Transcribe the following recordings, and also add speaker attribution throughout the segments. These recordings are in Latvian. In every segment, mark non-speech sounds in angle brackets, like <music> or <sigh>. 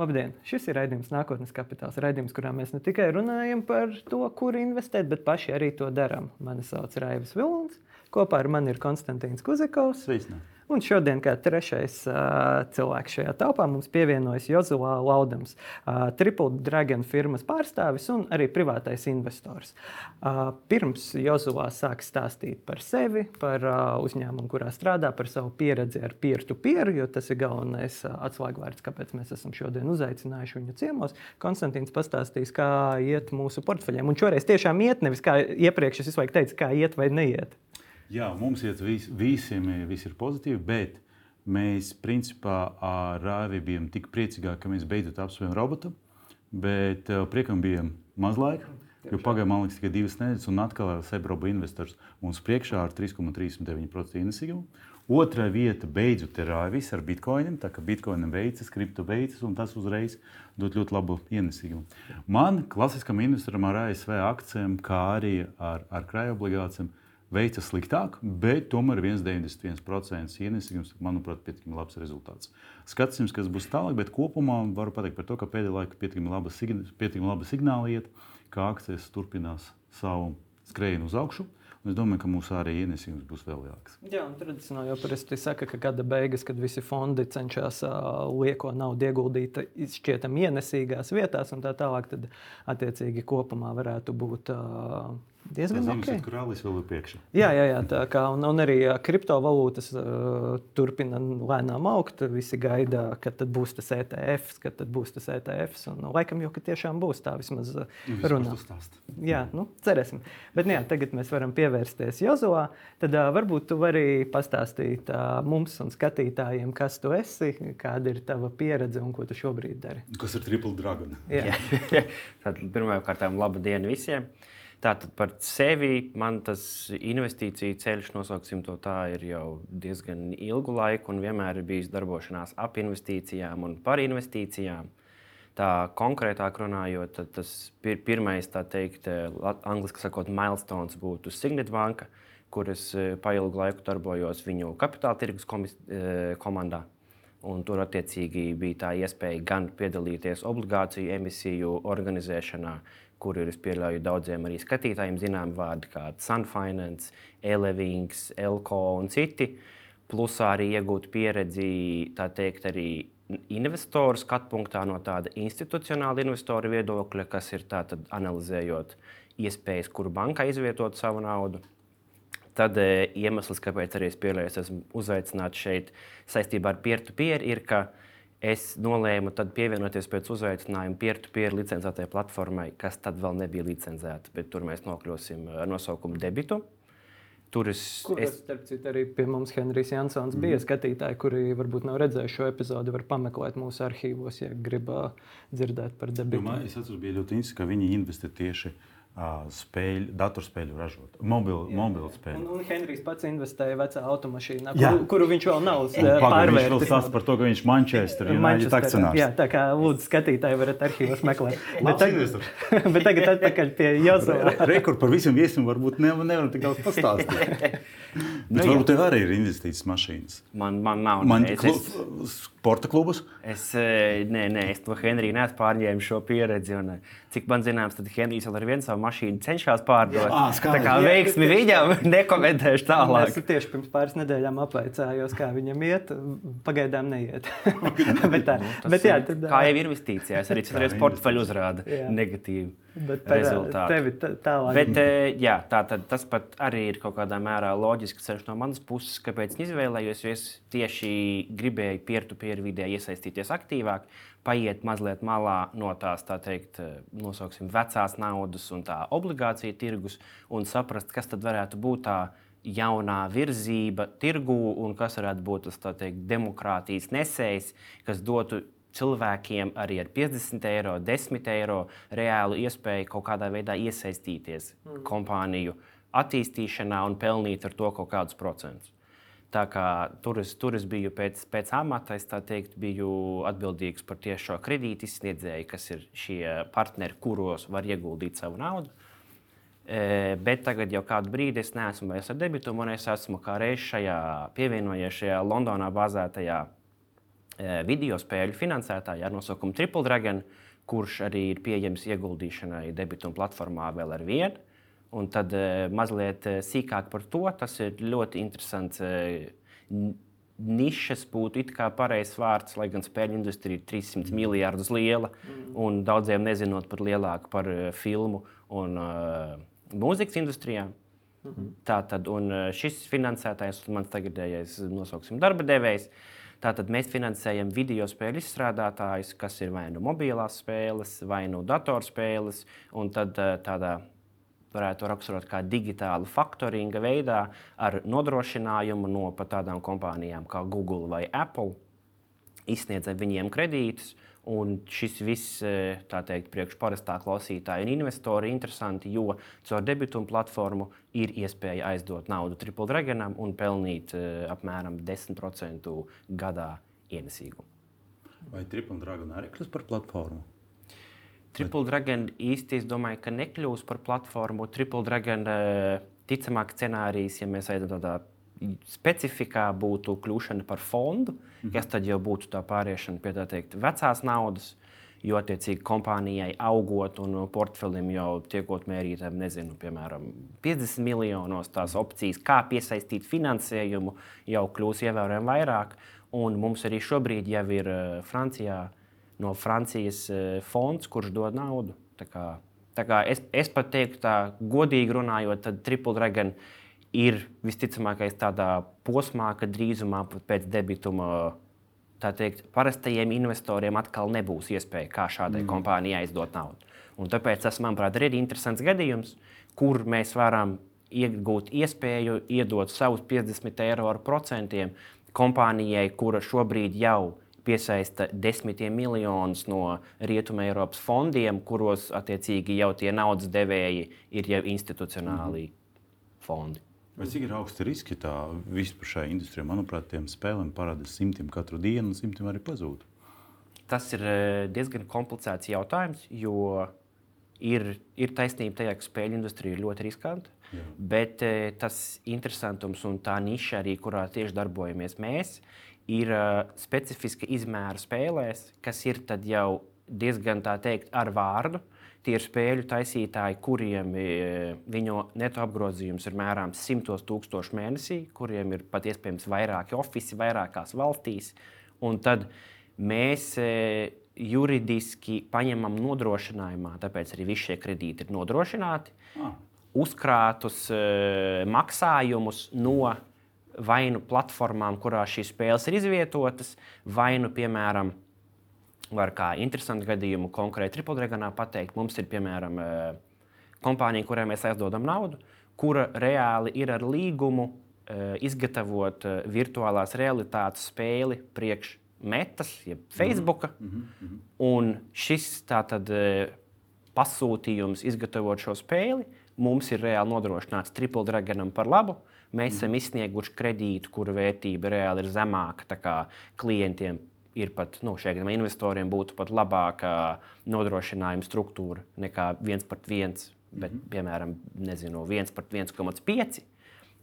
Speaker 1: Labdien! Šis ir raidījums Nākotnes kapitāls. Raidījums, kurā mēs ne tikai runājam par to, kur investēt, bet paši arī to darām. Mani sauc Raivs Vilons. Kopā ar mani ir Konstantīns Kuzikovs.
Speaker 2: Sveicināti!
Speaker 1: Un šodien, kā trešais uh, cilvēks šajā telpā, mums pievienojas Jozulā Laudams, uh, Triple Dragon firmas pārstāvis un arī privātais investors. Uh, pirms Jozulā sāk stāstīt par sevi, par uh, uzņēmumu, kurā strādā, par savu pieredzi ar peer-to-peer, jo tas ir galvenais uh, atslēgvārds, kāpēc mēs esam šodien uzaicinājuši viņu ciemos. Konstantīns pastāstīs, kā iet mūsu portfeļiem. Un šoreiz tiešām iet, nevis kā iepriekš es visu laiku teicu, kā iet vai neiet.
Speaker 2: Jā, mums iet vis, visiem viss ir pozitīvi, bet mēs principā ar Rāvi bijām tik priecīgi, ka mēs beidzot apsvērām robotu. Bet uh, priekam bija maz laika, jo pagāja man liekas tikai divas nedēļas, un atkal Sebroba investors mums priekšā ar 3,39% ienesīgumu. Otrā vieta beidzot ir Rāvis ar bitkoiniem, tā kā bitkoinam veicas, kripto veicas, un tas uzreiz dod ļoti labu ienesīgumu. Man, klasiskam investoram ar ASV akcijiem, kā arī ar, ar krājuma veicas sliktāk, bet tomēr 1,91% ienesīgums, manuprāt, pietiekami labs rezultāts. Skatīsimies, kas būs tālāk, bet kopumā varu pateikt par to, ka pēdējā laikā pietiekami laba, pietiekami laba signāla iet, ka akcijas turpinās savu skrējienu uz augšu. Es domāju, ka mūsu arī ienesījums būs vēl lielāks.
Speaker 1: Jā, un tradicionāli jau parasti saka, ka gada beigas, kad visi fondi cenšas uh, lieko naudu ieguldīt šķietami ienesīgās vietās, un tā tālāk, tad attiecīgi kopumā varētu būt. Uh, diezgan
Speaker 2: labi.
Speaker 1: Okay.
Speaker 2: Rallis vēl ir priekšā.
Speaker 1: Jā, jā, jā tā kā un, un arī kriptovalūtas uh, turpina lēnām augt. Visi gaida, kad būs tas ETF, kad būs tas ETF. Un, nu, laikam jau tiešām būs tā vismaz runā. Jā, nu, cerēsim. Bet nu, jā, tagad mēs varam pievērsties Jozovā. Tad uh, varbūt tu vari pastāstīt uh, mums un skatītājiem, kas tu esi, kāda ir tava pieredze un ko tu šobrīd dari.
Speaker 2: Kas ir Triple Dragon?
Speaker 3: Jā. <laughs> Tad pirmkārt, labu dienu visiem! Tātad par sevi man tas investīciju ceļš, nosauksim to tā, ir jau diezgan ilgu laiku un vienmēr ir bijis darbošanās ap investīcijām un par investīcijām. Tā konkrētāk runājot, tas pir pirmais, tā teikt, angļuiski sakot, milestones būtu Signet Banka, kur es e, pailgu laiku darbojos viņu kapitāla tirgus e, komandā. Un tur attiecīgi bija tā iespēja gan piedalīties obligāciju emisiju organizēšanā, kur ir, es pieļauju, daudziem arī skatītājiem zinām vārdi, kā Sunfinance, Elevings, Elko un citi. Plus arī iegūt pieredzi, tā teikt, arī investoru skatu punktā no tāda institucionāla investora viedokļa, kas ir tātad analizējot iespējas, kur banka izvietot savu naudu. Tad e, iemesls, kāpēc arī es pieļauju, esmu uzaicināts šeit saistībā ar peer-to-peer, -peer, ir, ka es nolēmu pievienoties pēc uzaicinājuma peer-to-peer licencētai platformai, kas tad vēl nebija licencēta, bet tur mēs nokļūsim ar nosaukumu debitu.
Speaker 1: Tur es, Kur es... starp citu, arī pie mums Henrijs Jansons mm. bija mhm. skatītāji, kuri varbūt nav redzējuši šo epizodi, var pameklēt mūsu arhīvos, ja grib dzirdēt par debitu.
Speaker 2: Jo man, es atceros, bija ļoti interesanti, ka viņi investē tieši uh, spēļu, datorspēļu ražot, mobilu, mobilu spēļu.
Speaker 1: Un, un Henrijs pats investēja vecā automašīnā, kuru, kuru viņš vēl nav pārvērtis.
Speaker 2: Viņš vēl stāsta par to, ka viņš Manchester United akcionārs.
Speaker 1: Jā, tā kā lūdzu skatītāji varat arhīvos meklēt. <laughs> bet, tagad, <laughs> bet tagad atpakaļ pie Jozova.
Speaker 2: Rekord par visiem viesiem varbūt nevar, nevaram tik daudz pastāstīt. <laughs> Bet varbūt tev arī ir investīcijas mašīnas.
Speaker 3: Man, man nav.
Speaker 2: Man es, es, sporta klubus?
Speaker 3: Es, nē, nē, es to Henriju neesmu pārņēmis šo pieredzi. Un, cik man zināms, tad Henrijs vēl ar vienu savu mašīnu cenšas pārdot. Jā, tā kā veiksmi viņam, nekomentēšu tālāk.
Speaker 1: Es tieši pirms pāris nedēļām apveicājos, kā viņam iet. Pagaidām neiet. <laughs> bet, tā, nu, bet, jā, tad,
Speaker 3: kā jau ir investīcijās, arī citreiz portfeļu uzrāda jā. negatīvi. Bet rezultāti.
Speaker 1: Tevi tālāk.
Speaker 3: Bet, jā, tā, tad, tas pat arī ir kaut kādā mērā loģisks ceļš no manas puses, kāpēc izvēlējos. Es tieši gribēju peer-to-peer vidē iesaistīties aktīvāk, paiet mazliet malā no tās, tā teikt, eh, nosauksim, vecās naudas un tā obligācija tirgus un saprast, kas tad varētu būt tā jaunā virzība tirgū un kas varētu būt tas teikt, demokrātijas nesējs, kas dotu cilvēkiem arī ar 50 eiro, 10 eiro reālu iespēju kaut kādā veidā iesaistīties mm. kompāniju attīstīšanā un pelnīt ar to kaut kādus procentus. Tā kā tur es, tur es biju pēc, pēc amata, es teikt, biju atbildīgs par tieši šo kredītu izsniedzēju, kas ir šie partneri, kuros var ieguldīt savu naudu. E, bet tagad jau kādu brīdi es neesmu vairs ar debitu, un es esmu kā reiz šajā pievienojies šajā Londonā bāzētajā video spēļu finansētāji ar nosaukumu Triple Dragon, kurš arī ir pieejams ieguldīšanai debitu platformā vēl ar vienu. Un tad mazliet sīkāk par to. Tas ir ļoti interesants nišas būtu it kā pareizs vārds, lai gan spēļu industrija ir 300 mm. miljardus liela mm. un daudziem nezinot pat lielāka par filmu un uh, mūzikas industrijām. Mm -hmm. Tātad, un šis finansētājs, mans tagadējais nosauksim darba devējs, tātad mēs finansējam video spēļu izstrādātājus, kas ir vai nu mobilās spēles, vai nu datorspēles, un tad tādā varētu raksturot kā digitāla faktoringa veidā ar nodrošinājumu no tādām kompānijām kā Google vai Apple. Izsniedzam viņiem kredītus, un šis viss, e, tā teikt, priekš parastā klausītāja un investora ir interesanti, jo caur debitu platformu ir iespēja aizdot naudu Triple Dragonam un pelnīt uh, apmēram 10% gadā ienesīgumu.
Speaker 2: Vai Triple Dragon arī kļūst par platformu?
Speaker 3: Triple Dragon īsti es domāju, ka nekļūs par platformu. Triple Dragon eh, ticamāk scenārijs, ja mēs ejam tādā specifikā, būtu kļūšana par fondu, mm -hmm. kas tad jau būtu tā pāriešana pie tā teikt vecās naudas. Jo, attiecīgi, kompānijai augot un portfelim jau tiekot mērītam, nezinu, piemēram, 50 miljonos, tās opcijas, kā piesaistīt finansējumu, jau kļūs ievērojami vairāk. Un mums arī šobrīd jau ir eh, Francijā no Francijas eh, fonds, kurš dod naudu. Tā kā, tā kā es, es pat teiktu, tā godīgi runājot, tad Triple Dragon ir visticamākais tādā posmā, kad drīzumā pēc debituma teikt, parastajiem investoriem atkal nebūs iespēja kā šādai mm. kompānijai aizdot naudu. Un tāpēc tas, manuprāt, ir interesants gadījums, kur mēs varam iegūt iespēju iedot savus 50 eiro ar procentiem kompānijai, kura šobrīd jau ir piesaista desmitiem miljonus no Rietumē Eiropas fondiem, kuros attiecīgi jau tie naudas devēji ir jau institucionāli fondi.
Speaker 2: Vai cik ir augsti riski tā vispār šai industrijai? Manuprāt, tiem spēlēm parādās simtiem katru dienu, un simtiem arī pazūd.
Speaker 3: Tas ir eh, diezgan komplicēts jautājums, jo ir, ir taisnība tajā, ka spēļu industrija ir ļoti riskanta. Jā. Bet eh, tas interesantums un tā niša, arī kurā tieši darbojamies mēs, ir uh, specifiska izmēra spēlēs, kas ir jau diezgan tā teikt ar vārdu. Tie ir spēļu taisītāji, kuriem viņu neto apgrozījums ir mērāms simtos tūkstošu mēnesī, kuriem ir pat iespējams vairāki oficiāli, vairākās valstīs. Un tad mēs juridiski paņemam nodrošinājumā, tāpēc arī visi šie kredīti ir nodrošināti, ah. uzkrātus maksājumus no vai nu platformām, kurās šīs spēles ir izvietotas, vai nu, piemēram, var kā interesantu gadījumu konkrēti Triple Dragonā pateikt, mums ir piemēram eh, kompānija, kurai mēs aizdodam naudu, kura reāli ir ar līgumu eh, izgatavot eh, virtuālās realitātes spēli priekš metas, jeb mhm. Facebook. Mm -hmm. Un šis tātad pasūtījums izgatavot šo spēli mums ir reāli nodrošināts Triple Dragonam par labu. Mēs esam izsnieguši kredītu, kuru vērtība reāli ir zemāka. Klientiem ir pat nu, šiem investoriem būtu pat labāka nodrošinājuma struktūra nekā viens pret viens, bet, mm -hmm. piemēram, nezinu, viens pret 1,5.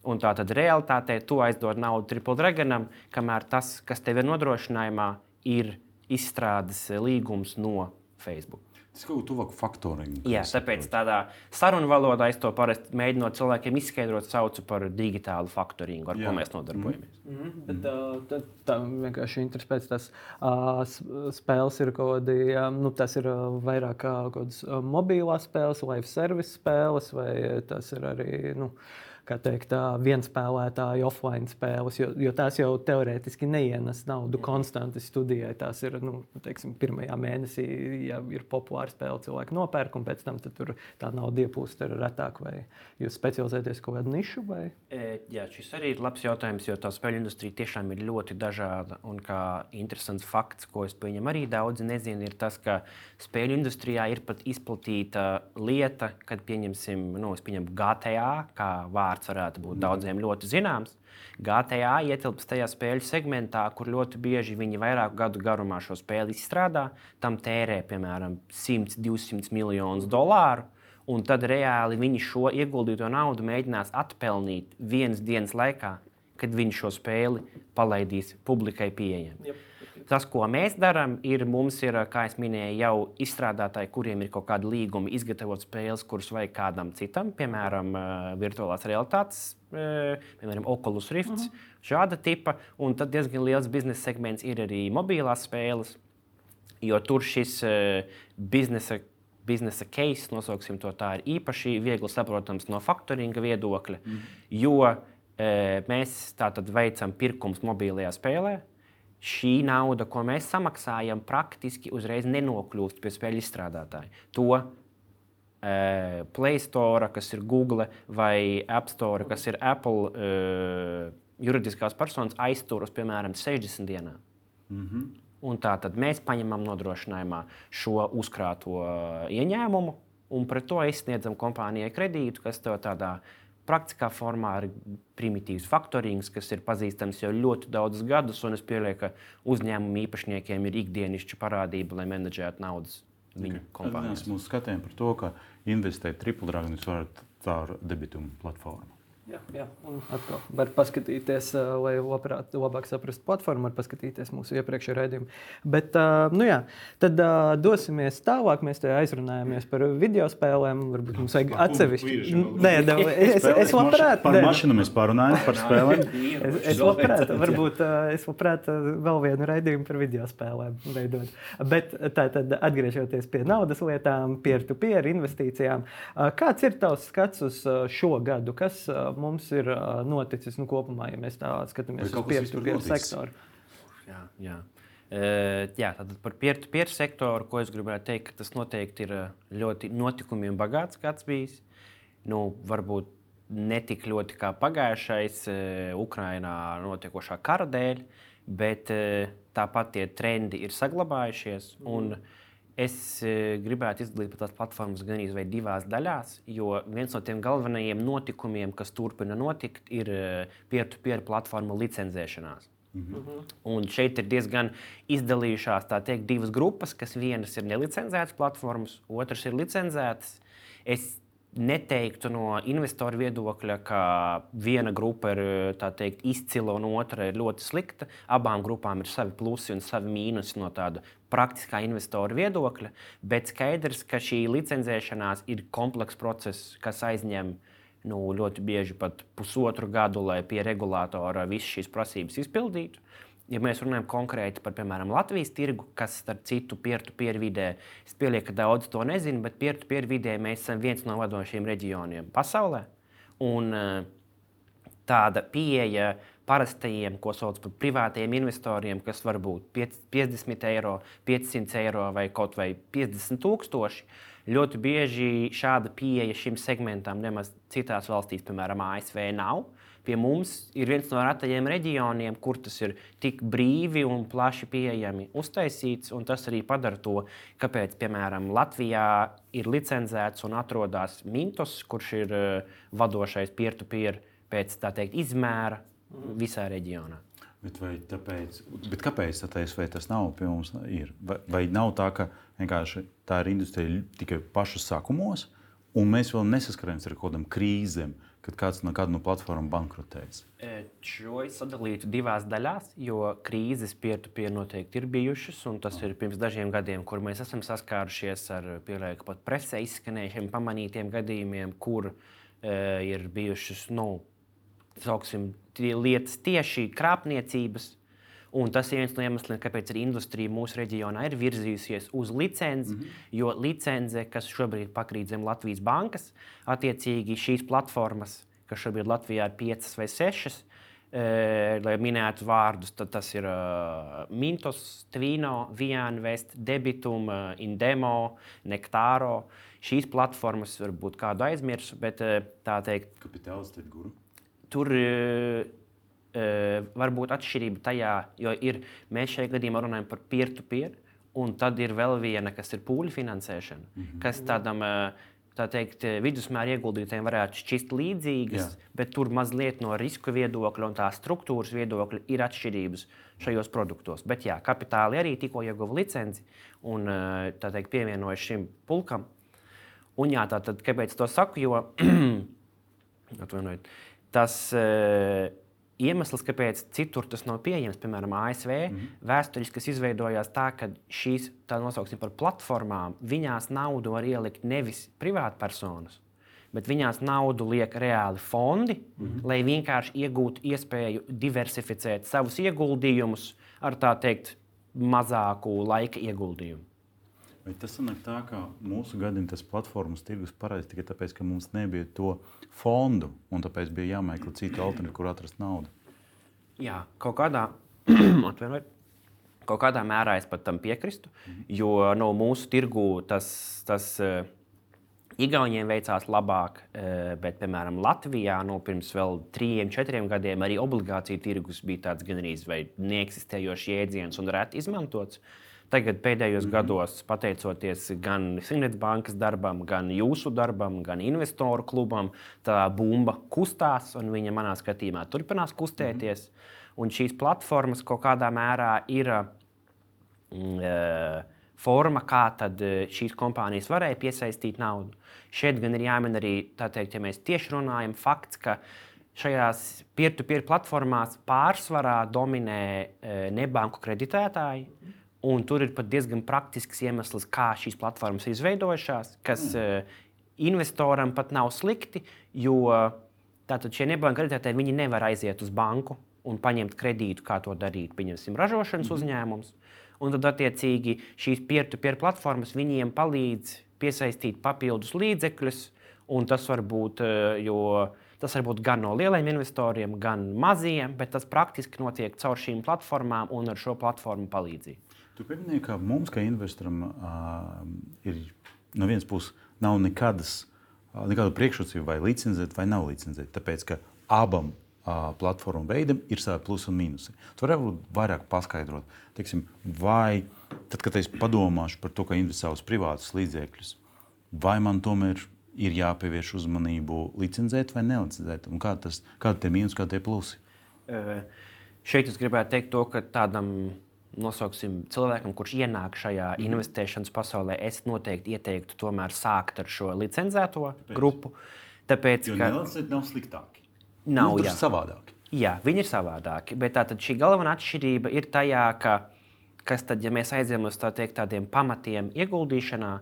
Speaker 3: Un tā tad realitātē tu aizdod naudu Triple Dragonam, kamēr tas, kas tev ir nodrošinājumā, ir izstrādes līgums no Facebook.
Speaker 2: Tas kaut kā tuvāk faktoringam.
Speaker 3: Jā, tāpēc tādā sarunu valodā es to parasti mēģinu cilvēkiem izskaidrot, saucu par digitālu faktoringu, ar Jā. ko mēs nodarbojamies.
Speaker 1: Mm -hmm. Bet, uh, tā, tā vienkārši interesē pēc tas uh, spēles ir kaut kādi, nu, tas ir vairāk kā kaut kādas mobilās spēles, live service spēles, vai tas ir arī, nu, uh, teikt, vienspēlētāju offline spēles, jo, jo tās jau teorētiski neienes naudu konstanti studijai. Tās ir nu, teiksim, pirmajā mēnesī, ja ir populāra spēle, cilvēki nopērk, un pēc tam tā nauda iepūst retāk. Vai jūs specializēties kaut kādā nišu? Vai?
Speaker 3: E, jā, šis arī ir labs jautājums, jo tā spēļu industrija tiešām ir ļoti dažāda. Un kā interesants fakts, ko es pieņemu arī daudzi nezinu, ir tas, ka spēļu industrijā ir pat izplatīta lieta, kad pieņemsim, nu, pieņem GTA kā vārdu vārds varētu būt daudziem ļoti zināms. GTA ietilpst tajā spēļu segmentā, kur ļoti bieži viņi vairāku gadu garumā šo spēli izstrādā, tam tērē piemēram 100, 200 miljonus dolāru. Un tad reāli viņi šo ieguldīto naudu mēģinās atpelnīt vienas dienas laikā, kad viņi šo spēli palaidīs publikai pieejami. Yep. Tas, ko mēs darām, ir mums ir, kā jau minēju, jau izstrādātāji, kuriem ir kaut kāda līguma, izgatavot spēles, kuras vajag kādam citam, piemēram, virtuālās realitātes, piemēram, Oculus Rift, uh -huh. šāda tipa. Un tad diezgan liels biznesa segments ir arī mobilās spēles, jo tur šis biznesa biznesa case, nosauksim to tā, ir īpaši viegli saprotams no faktoringa viedokļa, mm. jo e, mēs tātad veicam pirkums mobilajā spēlē šī nauda, ko mēs samaksājam, praktiski uzreiz nenokļūst pie spēļu izstrādātāja. To uh, Play Store, kas ir Google, vai App Store, kas ir Apple uh, juridiskās personas, aizturas piemēram 60 dienām. Mm -hmm. Un tā tad mēs paņemam nodrošinājumā šo uzkrāto ieņēmumu, un pret to izsniedzam kompānijai kredītu, kas tev tādā praktiskā formā ir primitīvs faktorings, kas ir pazīstams jau ļoti daudzus gadus. Es pieļauju, ka uzņēmumu īpašniekiem ir ikdienišķa parādība, lai menedžētu naudas viņu okay. kompānijās.
Speaker 2: Mēs mūsu skatījām par to, ka investēt triple dragon jūs varat caur debitumu platformu.
Speaker 1: Jā, jā. un atkal var paskatīties, lai labprāt, labāk saprastu platformu, var paskatīties mūsu iepriekšējā raidījumā. Bet, nu jā, tad dosimies tālāk. Mēs te aizrunājāmies par video spēlēm. Varbūt mums vajag atsevišķi. Nē, es, es labprāt.
Speaker 2: Par mašīnu mēs pārunājam, par spēlēm. <laughs>
Speaker 1: es, es labprāt, varbūt es labprāt vēl vienu raidījumu par video spēlēm veidot. Bet tā tad atgriežoties pie naudas lietām, peer-to-peer -peer investīcijām, kāds ir tavs skats uz šo gadu? Kas mums ir noticis nu, kopumā, ja mēs tā skatāmies uz peer-to-peer sektoru.
Speaker 3: Jā, jā. Uh, jā, tātad par peer-to-peer sektoru, ko es gribētu teikt, ka tas noteikti ir ļoti notikumiem bagāts gads bijis. Nu, varbūt ne tik ļoti kā pagājušais uh, Ukrainā notiekošā kara dēļ, bet uh, tāpat tie trendi ir saglabājušies. Mm. Un, Es e, gribētu izdalīt tās platformas gan arī divās daļās, jo viens no tiem galvenajiem notikumiem, kas turpina notikt, ir e, peer-to-peer platforma licenzēšanās. Mm -hmm. Un šeit ir diezgan izdalījušās teikt, divas grupas, kas vienas ir nelicenzētas platformas, otras ir licenzētas. Es neteiktu no investoru viedokļa, ka viena grupa ir teikt, izcila un otra ir ļoti slikta. Abām grupām ir savi plusi un savi mīnusi no tāda praktiskā investoru viedokļa. Bet skaidrs, ka šī licencēšanās ir komplekss process, kas aizņem nu, ļoti bieži pat pusotru gadu, lai pie regulātora visas šīs prasības izpildītu ja mēs runājam konkrēti par, piemēram, Latvijas tirgu, kas, starp citu, peer-to-peer vidē, es pieļauju, ka daudz to nezina, bet peer-to-peer vidē mēs esam viens no vadošajiem reģioniem pasaulē. Un eh, tāda pieeja parastajiem, ko sauc par privātiem investoriem, kas var būt 50 eiro, 500 eiro vai kaut vai 50 tūkstoši. Ļoti bieži šāda pieeja šim segmentam nemaz citās valstīs, piemēram, ASV, nav pie mums ir viens no retajiem reģioniem, kur tas ir tik brīvi un plaši pieejami uztaisīts. Tas arī padara to, kāpēc, piemēram, Latvijā ir licencēts un atrodas Mintos, kurš ir uh, vadošais peer-to-peer pēc tā teikt izmēra visā reģionā.
Speaker 2: Bet, tāpēc, bet kāpēc tā ASV tas nav pie mums? Ir? Vai, vai nav tā, ka vienkārši tā ir industrija tikai pašos sākumos, un mēs vēl nesaskaramies ar kaut kādām krīzēm? kad kāds no kāda no platformām bankrotēs?
Speaker 3: Šo es sadalītu divās daļās, jo krīzes pietupieni noteikti ir bijušas. Tas ir pirms dažiem gadiem, kur mēs esam saskārušies ar pielieku pat presē izskanējušiem pamanītiem gadījumiem, kur e, ir bijušas, nu, sauksim, lietas tieši krāpniecības Un tas ir viens no iemesliem, kāpēc arī industrija mūsu reģionā ir virzījusies uz licenci. Mm -hmm. Jo licence, kas šobrīd pakrīt zem Latvijas bankas, attiecīgi šīs platformas, kas šobrīd Latvijā ir piecas vai sešas, e, lai minētu vārdus, tad tas ir uh, Mintos, Tvino, Vianvest, Debitum, uh, Indemo, Nektāro. Šīs platformas varbūt kādu aizmirsu, bet uh, tā teikt,
Speaker 2: kapitāls tad guru.
Speaker 3: Tur uh, Eh, var būt atšķirība tajā, jo ir, mēs šajā gadījumā runājam par peer-to-peer, un tad ir vēl viena, kas ir pūļu finansēšana, mm -hmm. kas tādam eh, tā teikt, vidusmēra ieguldītājiem varētu šķist līdzīgas, Jā. bet tur mazliet no riska viedokļa un tās struktūras viedokļa ir atšķirības šajos produktos. Bet jā, kapitāli arī tikko ieguva licenci un eh, teikt, pievienojas šim pulkam. Un jā, tā tad kāpēc to saku? Jo <clears throat> atvainojiet, tas iemesls, kāpēc citur tas nav pieejams, piemēram, ASV, mm -hmm. vēsturiski tas izveidojās tā, ka šīs, tā nosauksim par platformām, viņās naudu var ielikt nevis privātpersonas, bet viņās naudu liek reāli fondi, mm -hmm. lai vienkārši iegūtu iespēju diversificēt savus ieguldījumus ar tā teikt mazāku laika ieguldījumu.
Speaker 2: Vai tas sanāk tā, ka mūsu gadījumā tas platformas tirgus parādījās tikai tāpēc, ka mums nebija to fondu, un tāpēc bija jāmeklē cita alternatīva, kur atrast naudu?
Speaker 3: Jā, kaut kādā, <clears throat> kaut kādā mērā es pat tam piekrītu, jo no mūsu tirgu tas. tas uh, Igauniem veicās labāk, uh, bet, piemēram, Latvijā no pirms vēl trim, četriem gadiem arī obligāciju tirgus bija tāds gan arī neeksistējošs jēdziens un reti izmantots. Uh, Tagad pēdējos mm -hmm. gados, pateicoties gan Finētas bankas darbam, gan jūsu darbam, gan investoru klubam, tā bumba kustās, un viņa manā skatījumā turpinās kustēties. Mm -hmm. Un šīs platformas kaut kādā mērā ir e, forma, kā e, šīs kompānijas varēja piesaistīt naudu. Šeit gan ir jāmin arī, teikt, ja mēs tieši runājam, fakts, ka šajās peer-to-peer platformās pārsvarā dominē e, nebanku kreditētāji. Un tur ir pat diezgan praktisks iemesls, kā šīs platformas ir izveidojušās, kas mm. uh, investoram pat nav slikti, jo tātad šie nebanka kreditētāji viņi nevar aiziet uz banku un paņemt kredītu, kā to darīt, pieņemsim, ražošanas mm. uzņēmums. Un tad, attiecīgi, šīs peer-to-peer platformas viņiem palīdz piesaistīt papildus līdzekļus, un tas var būt, uh, jo tas var būt gan no lieliem investoriem, gan maziem, bet tas praktiski notiek caur šīm platformām un ar šo platformu palīdzību.
Speaker 2: Tu pieminēji, ka mums, kā investoram, ir no vienas puses nav nekādas, nekādu priekšrocību, vai licenzēt, vai nav licenzēt. Tāpēc, ka abam platformu veidam ir savi plusi un mīnusi. Tu vari vairāk paskaidrot, teiksim, vai tad, kad es padomāšu par to, ka investēt savus privātus līdzekļus, vai man tomēr ir jāpievērš uzmanību licenzēt vai nelicenzēt, un kādi ir mīnus, kādi ir plusi?
Speaker 3: Šeit es gribētu teikt to, ka tādam nosauksim, cilvēkam, kurš ienāk šajā mm. investēšanas pasaulē, es noteikti ieteiktu tomēr sākt ar šo licencēto Tāpēc. grupu.
Speaker 2: Tāpēc, jo ka nelicencēti nav sliktāki.
Speaker 3: Nav nu,
Speaker 2: savādāki.
Speaker 3: Jā, viņi ir savādāki. Bet tātad šī galvenā atšķirība ir tajā, ka, kas tad, ja mēs aizējām uz tā teikt, tādiem pamatiem ieguldīšanā,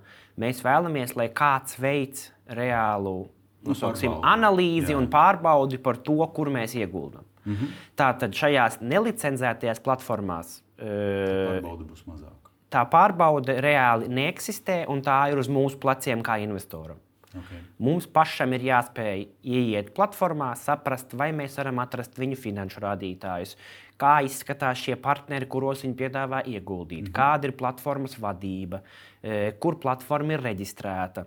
Speaker 3: mēs vēlamies, lai kāds veids reālu nosauksim, nu, analīzi Jā. un pārbaudi par to, kur mēs ieguldām. Mm -hmm. Tātad šajās nelicenzētajās platformās
Speaker 2: pārbaude būs mazāka.
Speaker 3: Tā pārbaude reāli neeksistē, un tā ir uz mūsu pleciem kā investoram.
Speaker 2: Okay.
Speaker 3: Mums pašam ir jāspēj ieiet platformā, saprast, vai mēs varam atrast viņu finanšu rādītājus, kā izskatās šie partneri, kuros viņi piedāvā ieguldīt, mm -hmm. kāda ir platformas vadība, kur platforma ir reģistrēta.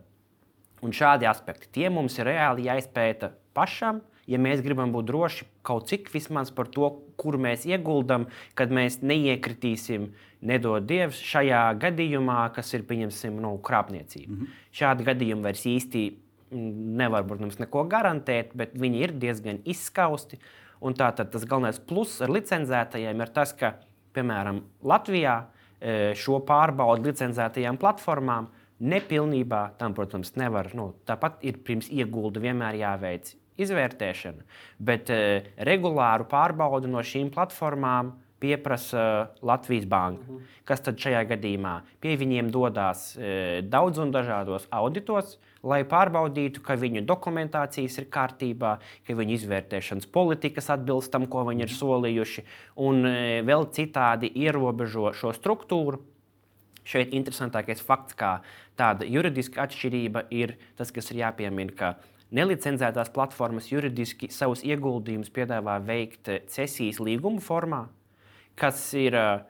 Speaker 3: Un šādi aspekti tie mums ir reāli jāizpēta pašam, ja mēs gribam būt droši kaut cik vismaz par to, kur mēs ieguldam, kad mēs neiekritīsim, nedod Dievs, šajā gadījumā, kas ir pieņemsim, nu, krāpniecība. Mm -hmm. Šādi gadījumi vairs īsti nevar, protams, neko garantēt, bet viņi ir diezgan izskausti. Un tātad tas galvenais pluss ar licencētajiem ir tas, ka, piemēram, Latvijā e, šo pārbaudu licencētajām platformām nepilnībā tam, protams, nevar. Nu, tāpat ir pirms iegulda vienmēr jāveic izvērtēšana, bet uh, regulāru pārbaudi no šīm platformām pieprasa Latvijas Banka. Mhm. -huh. Kas tad šajā gadījumā pie viņiem dodas e, daudz un dažādos auditos, lai pārbaudītu, ka viņu dokumentācijas ir kārtībā, ka viņu izvērtēšanas politikas atbilst tam, ko viņi ir solījuši, un vēl citādi ierobežo šo struktūru. Šeit interesantākais fakts, kā tāda juridiska atšķirība, ir tas, kas ir jāpiemina, ka Nelicenzētās platformas juridiski savus ieguldījumus piedāvā veikt cesijas līguma formā, kas ir uh,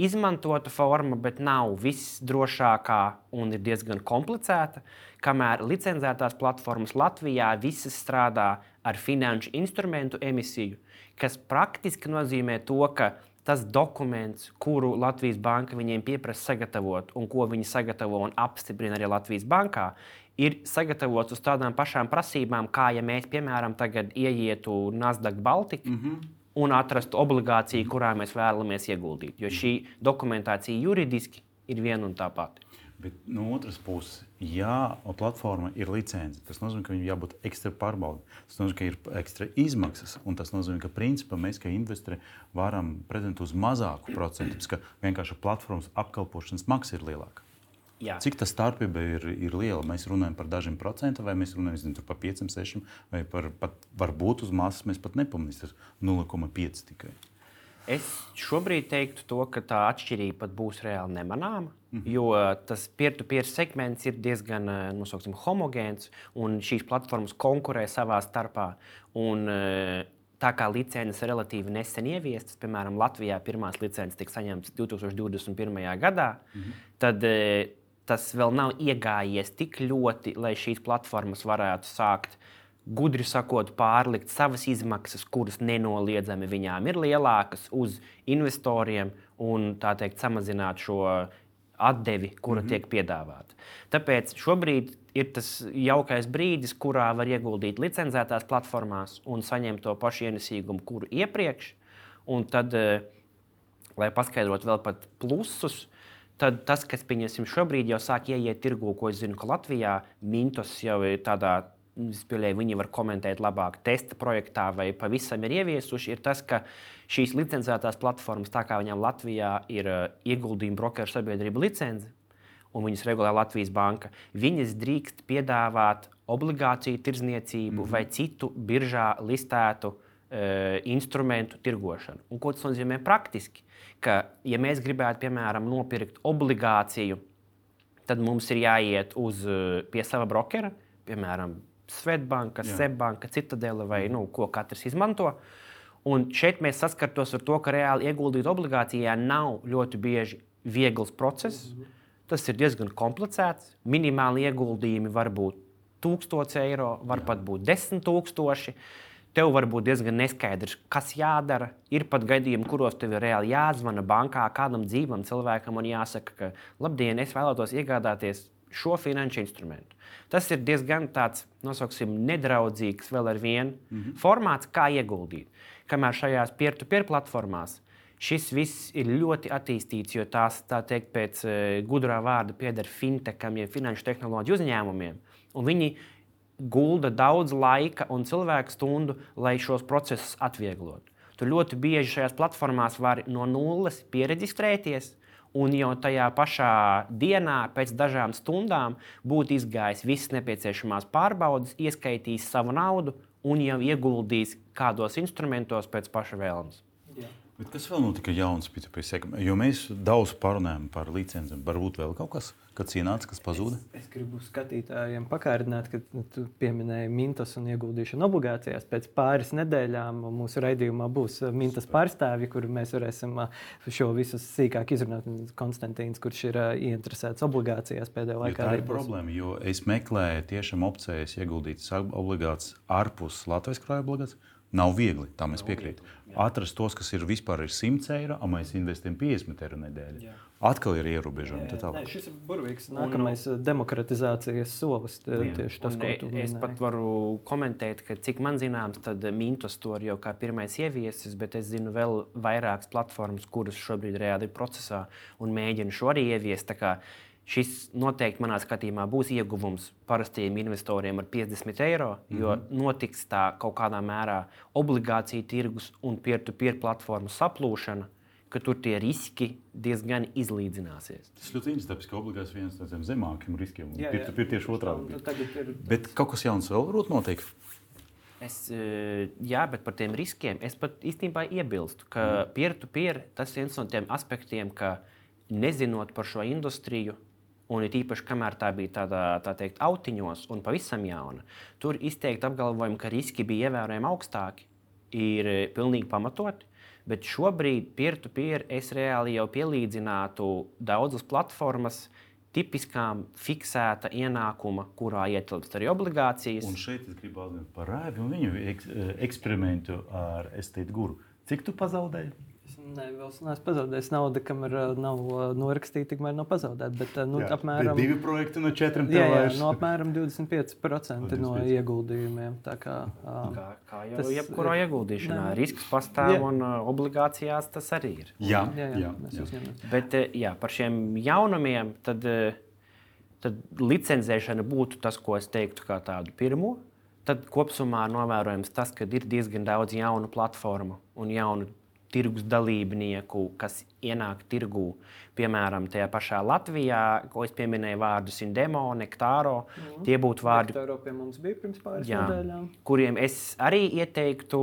Speaker 3: izmantota forma, bet nav visdrošākā un ir diezgan komplicēta. Kamēr licencētās platformas Latvijā visas strādā ar finanšu instrumentu emisiju, kas praktiski nozīmē to, ka tas dokuments, kuru Latvijas banka viņiem pieprasa sagatavot, un ko viņi sagatavo un apstiprina arī Latvijas bankā, ir sagatavots uz tādām pašām prasībām, kā ja mēs, piemēram, ieietu Nasdaq Baltica. Mm -hmm. Un atrastu obligāciju, kurā mēs vēlamies ieguldīt. Jo šī dokumentācija juridiski ir viena un tā pati.
Speaker 2: Bet no otras puses, ja platforma ir licence, tas nozīmē, ka viņam jābūt ekstra pārbaudē. Tas nozīmē, ka ir ekstra izmaksas. Un tas nozīmē, ka principā, mēs kā investori varam pretendēt uz mazāku procentu, ka vienkārši platformas apkalpošanas maksa ir lielāka. Jā. Cik tā starpība ir, ir liela? Mēs runājam par dažiem procentiem, vai mēs runājam zinu, par 5, 6, vai par, pat, varbūt uz masas mēs pat nepamanīsim 0,5 tikai.
Speaker 3: Es šobrīd teiktu, to, ka tā atšķirība pat būs reāli nemanāma. Mm -hmm. Jo tas peer-to-peer segments ir diezgan nosauksim, homogēns, un šīs platformas konkurē savā starpā. Un, tā kā licences relatīvi nesen ieviestas, piemēram, Latvijā pirmās licences tika saņemtas 2021. gadā, mm -hmm. tad tas vēl nav iegājies tik ļoti, lai šīs platformas varētu sākt. Gudri sakot, pārlikt savas izmaksas, kuras nenoliedzami viņām ir lielākas, uz investoriem un teikt, samazināt šo atdevi, kura mm -hmm. tiek piedāvāta. Tāpēc šobrīd ir tas jaukais brīdis, kurā var ieguldīt licencētās platformās un saņemt to pašu ienesīgumu, kuru iepriekš. Un tad, eh, lai paskaidrotu vēl pat plusus, Tad tas, kas pieņemsim šobrīd, jau sāk ieiet tirgū, ko es zinu, ka Latvijā Mintos jau ir tādā. Es pieļauju, viņi var komentēt labāk, testa projektā vai pavisam ir ieviesuši, ir tas, ka šīs licencētās platformas, tā kā viņām Latvijā ir uh, ieguldījuma brokeru sabiedrība licence, un viņas regulē Latvijas banka, viņas drīkst piedāvāt obligāciju tirdzniecību mm -hmm. vai citu biržā listētu uh, instrumentu tirgošanu. Un ko tas nozīmē praktiski? Ka, ja mēs gribētu, piemēram, nopirkt obligāciju, tad mums ir jāiet uz, eh, pie sava brokera, piemēram, Svetbanka, Seibanka, Citadele vai nu, ko katrs izmanto. Un šeit mēs saskartos ar to, ka reāli ieguldīt obligācijā nav ļoti bieži viegls process. Mm -hmm. Tas ir diezgan komplicēts. Minimāli ieguldījumi var būt 1000 eiro, var Jā. pat būt 10 000 tev var būt diezgan neskaidrs, kas jādara. Ir pat gadījumi, kuros tev ir reāli jāzvana bankā kādam dzīvam cilvēkam un jāsaka, ka, labdien, es vēlētos iegādāties šo finanšu instrumentu. Tas ir diezgan tāds, nosauksim, nedraudzīgs vēl ar vienu mm -hmm. formāts, kā ieguldīt. Kamēr šajās peer-to-peer platformās šis viss ir ļoti attīstīts, jo tās, tā teikt, pēc uh, gudrā vārda pieder fintecham, jeb finanšu tehnoloģiju uzņēmumiem. Un viņi gulda daudz laika un cilvēku stundu, lai šos procesus atvieglotu. Tu ļoti bieži šajās platformās vari no nulles pieregistrēties, un jau tajā pašā dienā, pēc dažām stundām, būt izgājis visas nepieciešamās pārbaudes, ieskaitījis savu naudu un jau ieguldījis kādos instrumentos pēc paša vēlmes.
Speaker 2: Jā. Bet kas vēl notika jauns P2P segmentā? Jo mēs daudz parunājam par licencēm. Varbūt vēl kaut kas, kas ienāca, kas pazuda?
Speaker 1: Es, es gribu skatītājiem pakārdināt, ka nu, tu pieminēji mintas un ieguldīšanu obligācijās. Pēc pāris nedēļām mūsu raidījumā būs uh, mintas pārstāvji, kur mēs varēsim uh, šo visu sīkāk izrunāt. Konstantīns, kurš ir uh, ieinteresēts obligācijās pēdējā laikā.
Speaker 2: Jo tā ir problēma, jo es meklēju tiešām opcijas ieguldīt obligācijas ārpus Latvijas krājuma obligācijas. Nav viegli, tam es piekrītu. Atrast tos, kas ir vispār ir 100 eiro, un mēs investējam 50 eiro nedēļā. Atkal ir ierobežojumi. Jā, jā.
Speaker 1: Šis ir burvīgs nākamais un, demokratizācijas solis. Tieši tas, ko tu
Speaker 3: minēji. Es pat varu komentēt, ka cik man zināms, tad Mintos to jau kā pirmais ieviesis, bet es zinu vēl vairākas platformas, kuras šobrīd reāli ir procesā un mēģina šo arī ieviest. Šis noteikti manā skatījumā būs ieguvums parastajiem investoriem ar 50 eiro, jo mm -hmm. notiks tā kaut kādā mērā obligāciju tirgus un peer-to-peer platformu saplūšana, ka tur tie riski diezgan izlīdzināsies.
Speaker 2: Tas ļoti interesanti, ka obligācijas viens no zemākiem riskiem ir peer-to-peer tieši otrādi. Ir... Bet kaut kas jauns vēl varbūt notiek.
Speaker 3: Es, e, jā, bet par tiem riskiem es pat īstenībā iebilstu, ka mhm. peer-to-peer tas ir viens no tiem aspektiem, ka nezinot par šo industriju, Un it īpaši, kamēr tā bija tādā, tā teikt, autiņos un pavisam jauna, tur izteikti apgalvojumi, ka riski bija ievērojami augstāki, ir eh, pilnīgi pamatoti. Bet šobrīd, peer-to-peer, es reāli jau pielīdzinātu daudzas platformas tipiskām fiksēta ienākuma, kurā ietilpst arī obligācijas.
Speaker 2: Un šeit es gribu atgādināt par Rāvi un viņu ek eksperimentu ar Estate Guru. Cik tu pazaudēji?
Speaker 1: Nē, vēl neesmu pazaudējis naudu, kamēr nav norakstīta, tikmēr nav pazaudēta. Bet, nu,
Speaker 2: jā,
Speaker 1: apmēram,
Speaker 2: divi projekti no četriem
Speaker 1: jā, jā, no apmēram 25% 25. no ieguldījumiem. Kā,
Speaker 3: kā, kā jau tas, jebkurā ieguldīšanā, ne, risks pastāv jā. un obligācijās tas arī ir.
Speaker 2: Jā, jā, jā, jā,
Speaker 3: jā. Bet jā, par šiem jaunumiem tad tad licencēšana būtu tas, ko es teiktu, kā tādu pirmo. Tad kopumā novērojams tas, ka ir diezgan daudz jaunu platformu un jaunu tirgus dalībnieku, kas ienāk tirgū. Piemēram, tajā pašā Latvijā, ko es pieminēju, vārdus Indemo, Nektāro. Mm. Tie būtu vārdi,
Speaker 1: jā, nedēļām.
Speaker 3: Kuriem es arī ieteiktu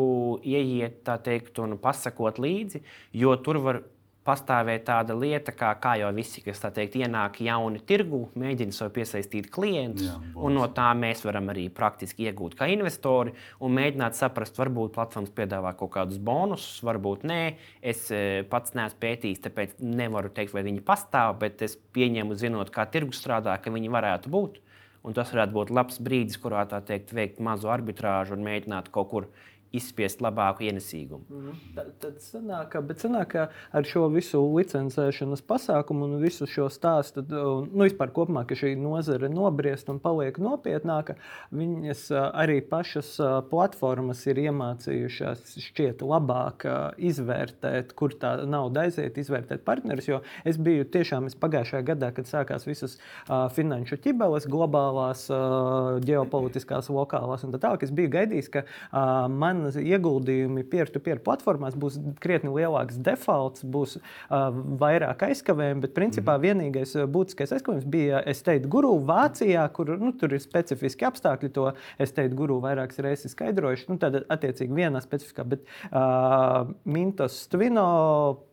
Speaker 3: ieiet, tā teikt, un pasakot līdzi, jo tur var pastāvēja tāda lieta, kā, kā jau visi, kas teikt, ienāk jauni tirgu, mēģina sev piesaistīt klientus. Jā, un no tā mēs varam arī praktiski iegūt kā investori un mēģināt saprast, varbūt platformas piedāvā kaut kādus bonusus, varbūt nē. Es e, pats neesmu pētījis, tāpēc nevaru teikt, vai viņi pastāv, bet es pieņemu, zinot, kā tirgus strādā, ka viņi varētu būt. Un tas varētu būt labs brīdis, kurā tā teikt, veikt mazu arbitrāžu un mēģināt kaut kur izspiest labāku ienesīgumu. Mm
Speaker 1: -hmm. Tad, tad sanāk, sanāk, ka ar šo visu licencēšanas pasākumu un visu šo stāstu, tad, nu, vispār kopumā, ka šī nozare nobriest un paliek nopietnāka, viņas arī pašas platformas ir iemācījušās šķiet labāk izvērtēt, kur tā nauda aiziet, izvērtēt partnerus. Jo es biju tiešām es pagājušajā gadā, kad sākās visas uh, finanšu ķibeles, globālās, uh, ģeopolitiskās, lokālās un tā tālāk, es biju gaidījis, ka uh, man ieguldījumi peer-to-peer platformās būs krietni lielāks defaults, būs uh, vairāk aizkavējumu, bet principā mm. vienīgais būtiskais aizkavējums bija Estate Guru Vācijā, kur nu, tur ir specifiski apstākļi. To Estate Guru vairākas reizes skaidrojuši. Nu, tad attiecīgi vienā specifiskā, bet uh, Mintos Tvino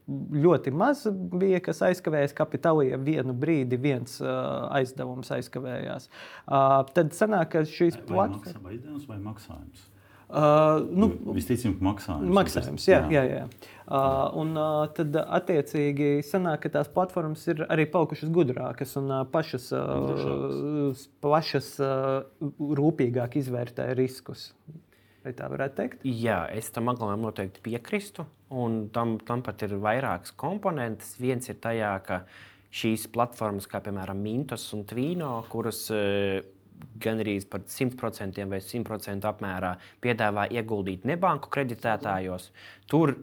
Speaker 1: ļoti maz bija, kas aizkavējās kapitālija. Vienu brīdi viens uh, aizdevums aizkavējās. Uh, tad sanāk, ka šīs
Speaker 2: platformas. Aizdevums vai maksājums?
Speaker 1: Uh, nu,
Speaker 2: Visticamāk, maksājums.
Speaker 1: Maksājums, jā, jā. jā, jā. Uh, un uh, tad, attiecīgi, sanāk, ka tās platformas ir arī palikušas gudrākas un uh, pašas, uh, pašas uh, rūpīgāk izvērtē riskus. Vai tā varētu teikt?
Speaker 3: Jā, es tam aglomam noteikti piekrīstu. Tam, tam pat ir vairākas komponentes. Viens ir tajā, ka šīs platformas, kā piemēram Mintos un Tvīno, kuras uh, gan arī par 100% vai 100% apmērā piedāvā ieguldīt nebanku kreditētājos. Tur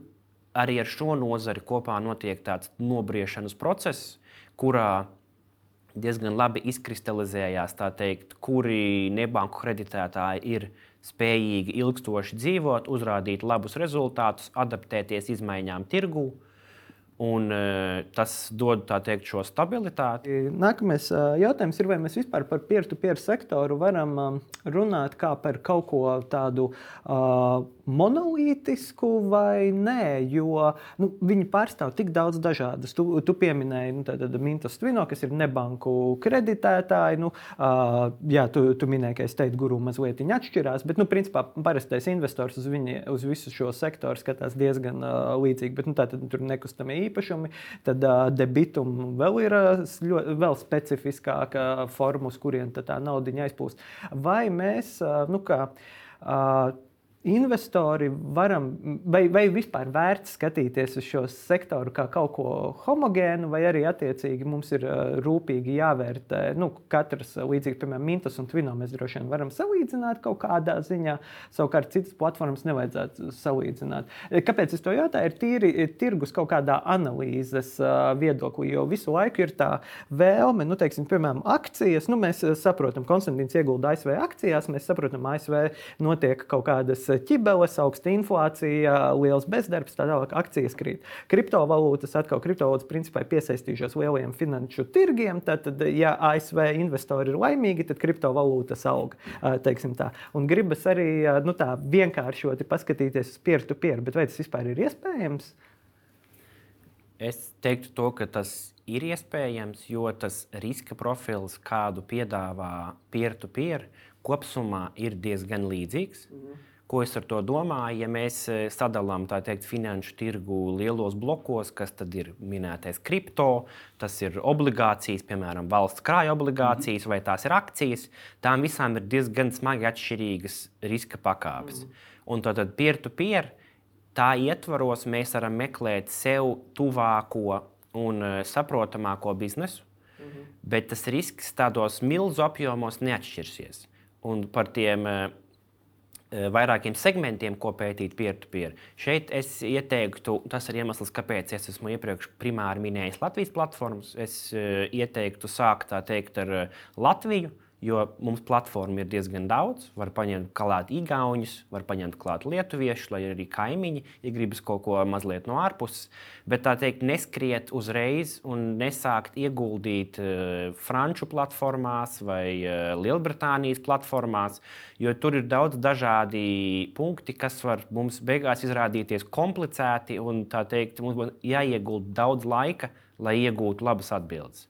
Speaker 3: arī ar šo nozari kopā notiek tāds nobriešanas process, kurā diezgan labi izkristalizējās, teikt, kuri nebanku kreditētāji ir spējīgi ilgstoši dzīvot, uzrādīt labus rezultātus, adaptēties izmaiņām tirgū. Un, uh, tas dod teikt, šo stabilitāti.
Speaker 1: Nākamais uh, jautājums ir, vai mēs vispār par peer-to-peer sektoru varam um, runāt kā par kaut ko tādu uh, monolītisku vai nē, jo nu, viņi pārstāv tik daudz dažādas. Tu, tu pieminēji nu, Mintas Twino, kas ir nebanku kreditētāji. Nu, uh, jā, tu, tu minēji, ka es teicu, guru mazliet atšķirās, bet nu, principā parastais investors uz, viņi, uz visu šo sektoru skatās diezgan uh, līdzīgi. Bet, nu, tā, tad, tur nekustamie īpašumi. Tad uh, debitum vēl ir ļoti vēl specifiskāka forma, uz kurien tā nauda aizpūst. Vai mēs, uh, nu kā, uh, investori varam, vai, vai vispār vērts skatīties uz šo sektoru kā kaut ko homogēnu, vai arī attiecīgi mums ir rūpīgi jāvērtē. Nu, katrs, līdzīgi, piemēram, Mintas un Twino, mēs droši vien varam salīdzināt kaut kādā ziņā, savukārt citas platformas nevajadzētu salīdzināt. Kāpēc es to jautāju? Ir tīri ir tirgus kaut kādā analīzes viedoklī, jo visu laiku ir tā vēlme, nu, teiksim, piemēram, akcijas. Nu, mēs saprotam, Konstantīns iegulda ASV akcijās, mēs saprotam, ASV notiek kaut kādas ķibeles, augsta inflācija, liels bezdarbs, tā tālāk akcijas krīt. Kriptovalūtas atkal kriptovalūtas principā ir piesaistījušās lielajiem finanšu tirgiem. Tad, ja ASV investori ir laimīgi, tad kriptovalūtas aug. Un gribas arī nu, tā vienkāršoti paskatīties uz peer-to-peer, bet vai tas vispār ir iespējams?
Speaker 3: Es teiktu, to, ka tas ir iespējams, jo tas riska profils, kādu piedāvā peer-to-peer, kopumā ir diezgan līdzīgs. Mm -hmm. Ko es ar to domāju? Ja mēs e, sadalām teikt, finanšu tirgu lielos blokos, kas tad ir minētais kripto, tas ir obligācijas, piemēram, valsts krāja obligācijas, mm -hmm. vai tās ir akcijas, tām visām ir diezgan smagi atšķirīgas riska pakāpes. Mm -hmm. Un tad peer-to-peer, tā ietvaros mēs varam meklēt sev tuvāko un e, saprotamāko biznesu, mm -hmm. bet tas risks tādos milzu apjomos neatšķirsies. Un par tiem uh, vairākiem segmentiem, ko pētīt peer-to-peer. Šeit es ieteiktu, tas ir iemesls, kāpēc es esmu iepriekš primāri minējis Latvijas platformas. Es ieteiktu sākt teikt, ar Latviju Jo mums platforma ir diezgan daudz. Var paņemt klāt īgaunus, var paņemt klāt lietuviešus, lai arī kaimiņi, ja gribas kaut ko mazliet no ārpuses. Bet tā teikt, neskriet uzreiz un nesākt ieguldīt uh, franču platformās vai uh, Lielbritānijas platformās, jo tur ir daudz dažādi punkti, kas var mums beigās izrādīties komplicēti un tā teikt, mums jāiegulda daudz laika, lai iegūtu labas atbildes.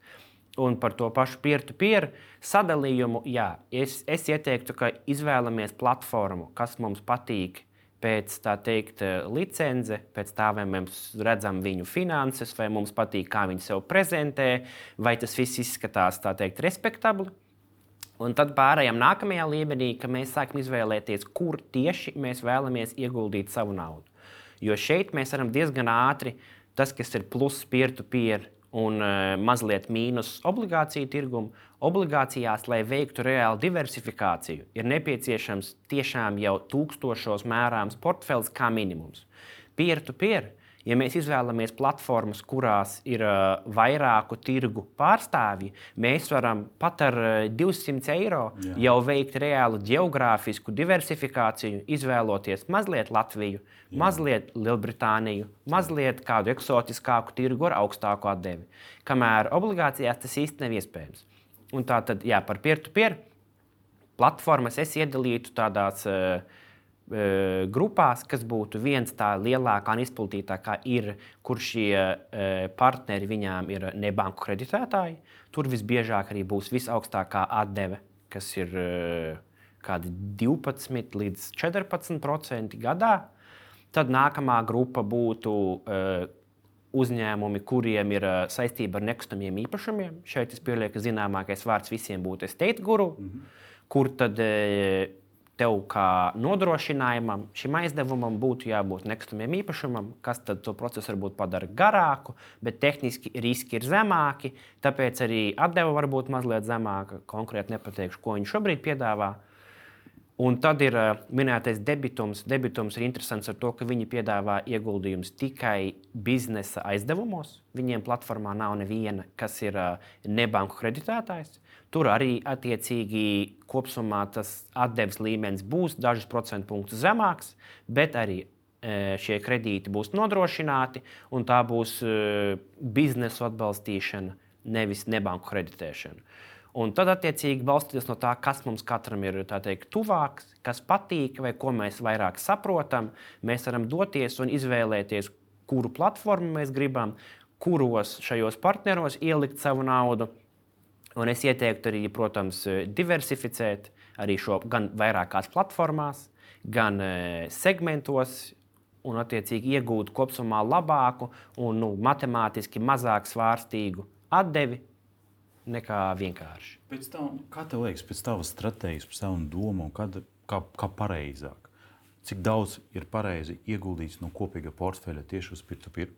Speaker 3: Un par to pašu peer-to-peer sadalījumu, jā, es, es ieteiktu, ka izvēlamies platformu, kas mums patīk pēc tā teikt, licence, pēc tā, vai mēs redzam viņu finanses, vai mums patīk, kā viņi sev prezentē, vai tas viss izskatās tā teikt, respektabli. Un tad pārējām nākamajā līmenī, ka mēs sākam izvēlēties, kur tieši mēs vēlamies ieguldīt savu naudu. Jo šeit mēs varam diezgan ātri, tas, kas ir plus peer-to-peer, un uh, mazliet mīnus obligāciju tirgumu. Obligācijās, lai veiktu reālu diversifikāciju, ir nepieciešams tiešām jau tūkstošos mērāms portfels kā minimums. Peer-to-peer, ja mēs izvēlamies platformas, kurās ir vairāku tirgu pārstāvji, mēs varam pat ar uh, 200 eiro Jā. jau veikt reālu geogrāfisku diversifikāciju, izvēloties mazliet Latviju, Jā. mazliet Lielbritāniju, mazliet kādu eksotiskāku tirgu ar augstāku atdevi. Kamēr obligācijās tas īsti nav iespējams. Un tā tad, jā, par peer-to-peer platformas es iedalītu tādās uh, grupās, kas būtu viens tā lielākā un izplatītākā, ir, kur šie uh, partneri viņām ir nebanku kreditētāji. Tur visbiežāk arī būs visaugstākā atdeve, kas ir uh, kādi 12 līdz 14% gadā. Tad nākamā grupa būtu uzņēmumi, kuriem ir saistība ar nekustamiem īpašumiem. Šeit es pielieku, ka zināmākais vārds visiem būtu estate guru, mm -hmm. kur tad tev kā nodrošinājumam, šim aizdevumam būtu jābūt nekustamiem īpašumam, kas to procesu varbūt padara garāku, bet tehniski riski ir zemāki. Tāpēc arī atdeva var būt mazliet zemāka. Konkrēti nepateikšu, ko viņi šobrīd piedāvā. Un tad ir uh, minētais debitums. Debitums ir interesants ar to, ka viņi piedāvā ieguldījumus tikai biznesa aizdevumos. Viņiem platformā nav neviena, kas ir uh, nebanku kreditētājs. Tur arī attiecīgi kopumā tas atdeves līmenis būs dažus procentu punktus zemāks, bet arī uh, šie kredīti būs nodrošināti un tā būs biznesa atbalstīšana, nevis nebanku kreditēšana. Un tad, attiecīgi, balstoties no tā, kas mums katram ir teikt, tuvāks, kas patīk, vai ko mēs vairāk saprotam, mēs varam doties un izvēlēties, kuru platformu mēs gribam, kuros šajos partneros ielikt savu naudu. Un es ieteiktu arī, protams, diversificēt arī šo gan vairākās platformās, gan e, segmentos, un attiecīgi iegūt kopumā labāku un nu, matemātiski mazāk svārstīgu atdevi nekā vienkārši.
Speaker 2: Pēc tam, kā tev liekas, pēc tavas stratēģijas, pēc tavas domu, kad, kā, kā pareizāk? Cik daudz ir pareizi ieguldīts no kopīga portfeļa tieši uz peer-to-peer?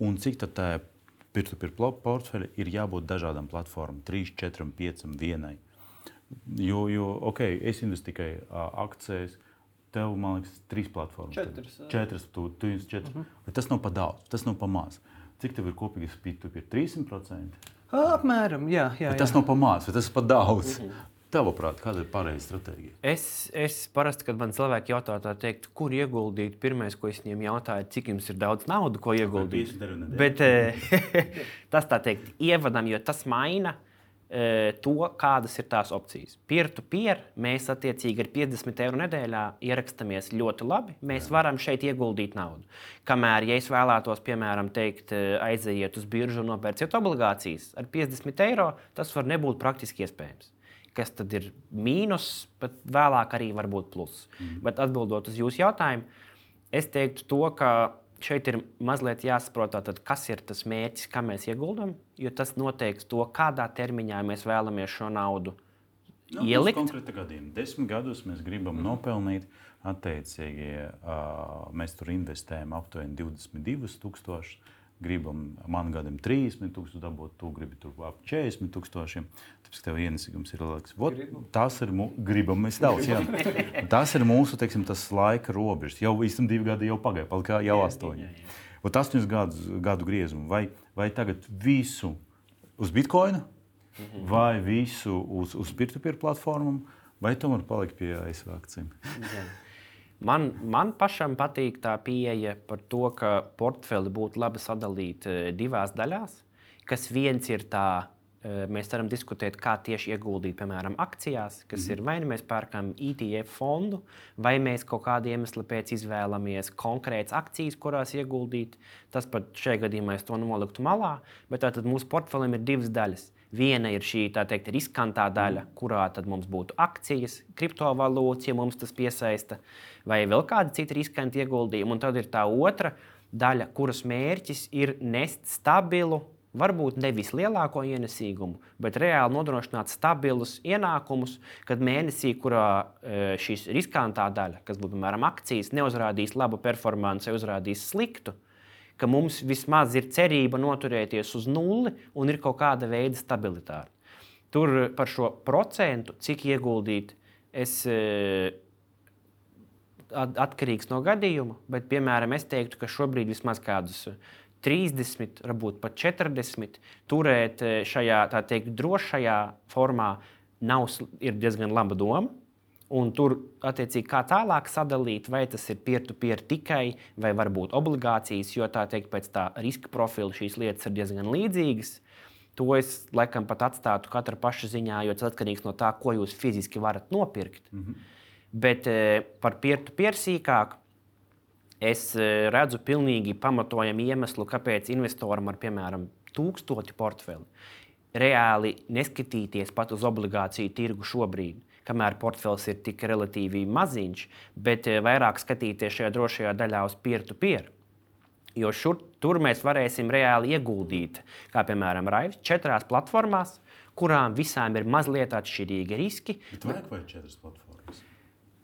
Speaker 2: Un cik tā peer-to-peer portfeļa ir jābūt dažādām platformām, 3, 4, 5, 1? Jo, jo ok, es investēju tikai uh, akcijas. Tev, man liekas, trīs platformas.
Speaker 1: Četras.
Speaker 2: Četras, tu, tu četras. Uh -huh. Tas nav pa daudz, tas nav pa maz. Cik tev ir kopīgas peer-to-peer? 300%?
Speaker 1: Apmēram, jā. jā, jā.
Speaker 2: Tas nav pamāts, tas ir par daudz. Mm -hmm. Tavuprāt, kāda ir pareizā stratēģija?
Speaker 3: Es, es parasti, kad man cilvēki jautā, teikt, kur ieguldīt, pirmais, ko es viņiem jautāju, cik jums ir daudz naudas, ko ieguldīt. Bet eh, <laughs> tas tā teikt, ievadam, jo tas maina to, kādas ir tās opcijas. Peer-to-peer mēs attiecīgi ar 50 eiro nedēļā ierakstamies ļoti labi. Mēs Jā. varam šeit ieguldīt naudu. Kamēr, ja es vēlētos, piemēram, teikt, aiziet uz biržu un nopērciet obligācijas ar 50 eiro, tas var nebūt praktiski iespējams. Kas tad ir mīnus, bet vēlāk arī var būt pluss. Mm. Bet atbildot uz jūsu jautājumu, es teiktu to, ka šeit ir mazliet jāsaprot, tātad, kas ir tas mērķis, kā mēs ieguldām, jo tas noteiks to, kādā termiņā mēs vēlamies šo naudu nu, ielikt.
Speaker 2: Konkrēti gadījumā, desmit gadus mēs gribam mm. nopelnīt. Attiecīgi, uh, mēs tur investējam aptuveni 22,000. Gribam, man gadam 30 tūkstoši dabūt, tu gribi tur ap 40 tūkstošiem. Tāpēc tev ienesīgums ir lielāks. Vot, tas ir gribam mēs daudz, jā. Tas ir mūsu, teiksim, tas laika robežas. Jau īstenībā divi gadi jau pagāja, palika jau astoņi. Vot astoņus gadus, gadu griezumu. Vai, vai tagad visu uz Bitcoin, vai visu uz, uz peer-to-peer platformām, vai tomēr palikt pie ASV akcijiem?
Speaker 3: Man, man pašam patīk tā pieeja par to, ka portfeli būtu labi sadalīt eh, divās daļās. Kas viens ir tā, eh, mēs varam diskutēt, kā tieši ieguldīt, piemēram, akcijās, kas mm. ir vai nu mēs pērkam ETF fondu, vai mēs kaut kādu iemeslu pēc izvēlamies konkrētas akcijas, kurās ieguldīt. Tas pat šajā gadījumā es to noliktu malā, bet tātad mūsu portfelim ir divas daļas. Viena ir šī teikt, riskantā daļa, kurā mums būtu akcijas, kriptovalūtas, ja mums tas piesaista, vai vēl kādi citi riskanti ieguldījumi. Un tad ir tā otra daļa, kuras mērķis ir nest stabilu, varbūt nevis lielāko ienesīgumu, bet reāli nodrošināt stabilus ienākumus, kad mēnesī, kurā e, šīs riskantā daļa, kas būtu piemēram akcijas, neuzrādīs labu performanci, uzrādīs sliktu ka mums vismaz ir cerība noturēties uz nulli un ir kaut kāda veida stabilitāte. Tur par šo procentu, cik ieguldīt, es e, atkarīgs no gadījuma, bet, piemēram, es teiktu, ka šobrīd vismaz kādus 30, varbūt pat 40 turēt e, šajā teikt drošajā formā nav, ir diezgan laba doma. Un tur, attiecīgi, kā tālāk sadalīt, vai tas ir peer-to-peer tikai, vai varbūt obligācijas, jo tā teikt, pēc tā riska profila šīs lietas ir diezgan līdzīgas. To es laikam pat atstātu katra paša ziņā, jo tas atkarīgs no tā, ko jūs fiziski varat nopirkt. Mm -hmm. Bet e, par peer-to-peer sīkāk es e, redzu pilnīgi pamatojamu iemeslu, kāpēc investoram ar, piemēram, tūkstošu portfeli reāli neskatīties pat uz obligāciju tirgu šobrīd kamēr portfels ir tik relatīvi maziņš, bet eh, vairāk skatīties šajā drošajā daļā uz peer-to-peer. -peer. Jo šur, tur mēs varēsim reāli ieguldīt, kā piemēram Raivs, četrās platformās, kurām visām ir mazliet atšķirīgi riski.
Speaker 2: Bet vajag vai četras platformas?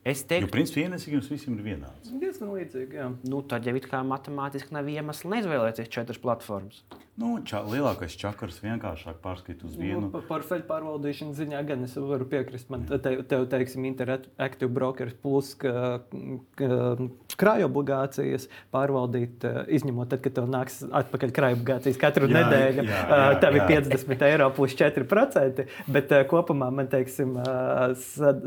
Speaker 3: Es teiktu,
Speaker 2: ka principā ienesīgums visiem ir vienāds.
Speaker 1: Diezgan līdzīgi. Jā.
Speaker 3: Nu, tad jau it kā matemātiski nav iemesls neizvēlēties četras platformas.
Speaker 2: Nu, ča, lielākais čakars vienkāršāk pārskatīt uz vienu.
Speaker 1: Nu, par portfeļu pārvaldīšanas ziņā gan es varu piekrist. Man te, tev, teiksim, Interactive Brokers plus ka, ka, krāju obligācijas pārvaldīt, eh, izņemot tad, kad tev nāks atpakaļ krāju obligācijas katru jā, nedēļu. Jā, jā, jā, tev ir 50 eiro plus 4%, bet eh, kopumā man, teiksim, sad,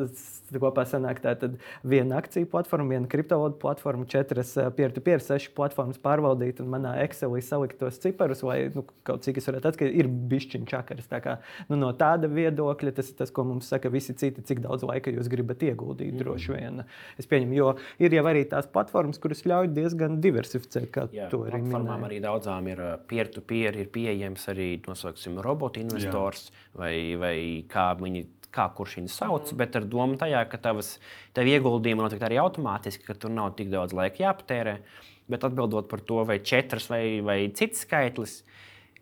Speaker 1: kopā sanāk tā viena akciju platforma, viena kriptovalūtu platforma, četras peer-to-peer, seši platformas pārvaldīt un manā Excelī salikt tos ciparus, vai nu, kaut cik es varētu atskatīt, ir bišķiņš čakars. Tā kā, nu, no tāda viedokļa tas ir tas, ko mums saka visi citi, cik daudz laika jūs gribat ieguldīt. Mm. Droši vien es pieņemu, jo ir jau arī tās platformas, kuras ļauj diezgan diversificēt, kā Jā, to arī minēja.
Speaker 3: Arī daudzām ir peer-to-peer, -peer, ir pieejams arī nosauksim, robotu investors Jā. vai, vai kā viņi kā kurš viņu sauc, mm. bet ar domu tajā, ka tavas tev ieguldījumi notiek arī automātiski, ka tur nav tik daudz laika jāpatērē. Bet atbildot par to, vai četras vai, vai cits skaitlis,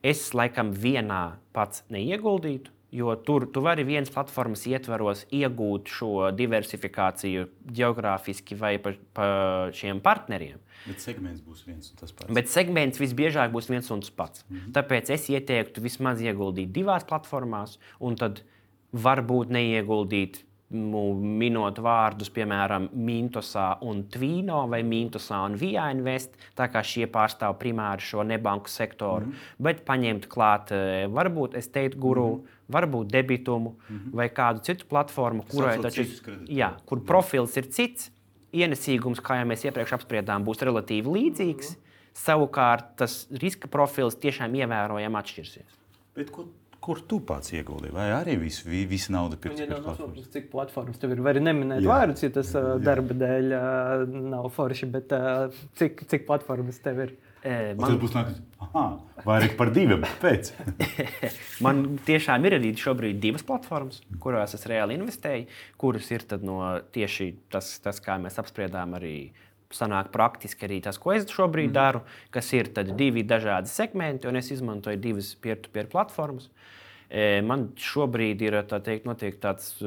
Speaker 3: es laikam vienā pats neieguldītu. Jo tur tu vari vienas platformas ietvaros iegūt šo diversifikāciju geogrāfiski vai pa, pa šiem partneriem.
Speaker 2: Bet segments būs viens un tas pats.
Speaker 3: Bet segments visbiežāk būs viens un tas pats. Mm -hmm. Tāpēc es ieteiktu vismaz ieguldīt divās platformās, un tad varbūt neieguldīt minot vārdus, piemēram, Mintosā un Tvīno vai Mintosā un Via Invest, tā kā šie pārstāv primāri šo nebanku sektoru, mm -hmm. bet paņemt klāt, e, varbūt es teiktu, guru, mm -hmm. varbūt debitumu mm -hmm. vai kādu citu platformu, kurai taču, jā, kur profils ir cits, ienesīgums, kā jau mēs iepriekš apspriedām, būs relatīvi līdzīgs, mm -hmm. savukārt tas riska profils tiešām ievērojami atšķirsies.
Speaker 2: Bet, ko Kur tu pats ieguldīji? Vai arī visu, visu naudu pirkt?
Speaker 1: Ja nav nosaukums, cik platformas tev ir. Var neminēt jā. vārdus, ja tas jā, jā. darba dēļ uh, nav forši, bet uh, cik, cik platformas tev ir?
Speaker 2: Man... Tas būs nākamais. Vairāk par diviem. <laughs>
Speaker 3: man tiešām ir arī šobrīd divas platformas, kurās es reāli investēju, kuras ir no tieši tas, tas, kā mēs apspriedām arī sanāk praktiski arī tas, ko es šobrīd mm. daru, kas ir divi dažādi segmenti, un es izmantoju divas peer-to-peer platformas. Man šobrīd ir tā teikt, tāds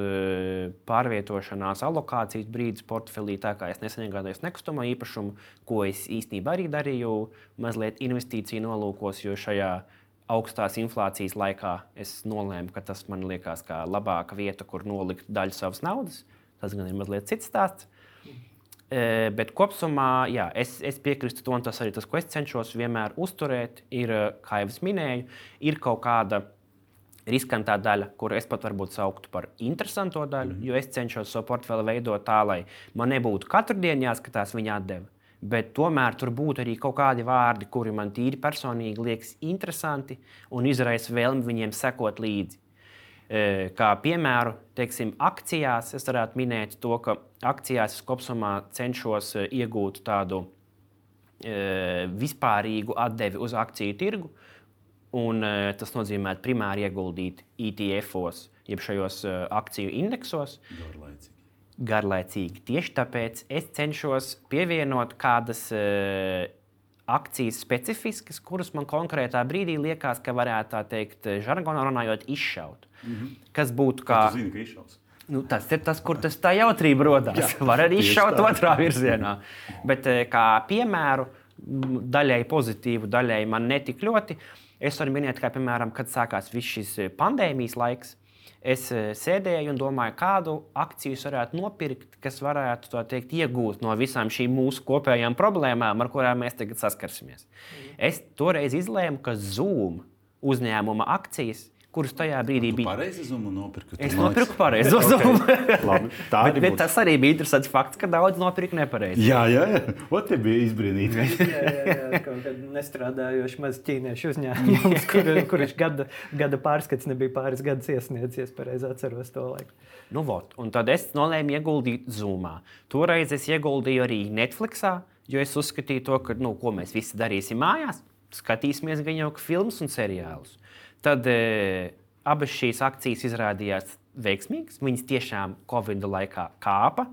Speaker 3: pārvietošanās alokācijas brīdis portfelī, tā kā es nesen iegādājos nekustamo īpašumu, ko es īstenībā arī darīju mazliet investīciju nolūkos, jo šajā augstās inflācijas laikā es nolēmu, ka tas man liekas kā labāka vieta, kur nolikt daļu savas naudas. Tas gan ir mazliet cits stāsts. Bet kopumā jā, es, es piekrītu to, un tas arī tas, ko es cenšos vienmēr uzturēt, ir, kā jau es minēju, ir kaut kāda riskantā daļa, kuru es pat varbūt sauktu par interesanto daļu, mm. jo es cenšos savu portfeli veidot tā, lai man nebūtu katru dienu jāskatās viņa atdeve. Bet tomēr tur būtu arī kaut kādi vārdi, kuri man tīri personīgi liekas interesanti un izraisa vēlmi viņiem sekot līdzi. Kā piemēru, teiksim, akcijās es varētu minēt to, ka akcijās es kopumā cenšos iegūt tādu vispārīgu atdevi uz akciju tirgu, Un, tas nozīmē primāri ieguldīt ETF-os, jeb šajos akciju indeksos.
Speaker 2: Garlaicīgi.
Speaker 3: Garlaicīgi. Tieši tāpēc es cenšos pievienot kādas akcijas specifiskas, kuras man konkrētā brīdī liekas, ka varētu tā teikt, žargonā runājot, izšaut. Mm -hmm. Kas būtu kā.
Speaker 2: kā zini, ka izšaus?
Speaker 3: Nu, tas ir tas, kur tas tā jautrība radās. Var arī izšaut otrā virzienā. Bet kā piemēru, daļai pozitīvu, daļai man netik ļoti. Es varu minēt, kā piemēram, kad sākās šis eh, pandēmijas laiks. Es eh, sēdēju un domāju, kādu akciju varētu nopirkt, kas varētu teikt, iegūt no visām šīm mūsu kopējām problēmām, ar kurām mēs tagad saskarsimies. Mm. Es toreiz izlēmu, ka Zoom uzņēmuma akcijas kurus tajā brīdī bija.
Speaker 2: Pareizi zumu nopirku.
Speaker 3: Es nopirku pareizo zumu. <laughs> tā bet, bet tas arī bija interesants fakts, ka daudz nopirka nepareizi.
Speaker 2: Jā, jā, jā. O, te bija izbrīnīti. <laughs>
Speaker 1: jā, jā, jā, <laughs> kaut kad nestrādājoši maz ķīniešu uzņēmums, kur, kurš gada, gada pārskats nebija pāris gadus iesniedzies, pareizi atceros to laiku.
Speaker 3: Nu, vot, un tad es nolēmu ieguldīt Zoomā. Toreiz es ieguldīju arī Netflixā, jo es uzskatīju to, ka, nu, ko mēs visi darīsim mājās. Skatīsimies gan jau filmas un seriālus. Tad e, abas šīs akcijas izrādījās veiksmīgas. Viņas tiešām Covid laikā kāpa.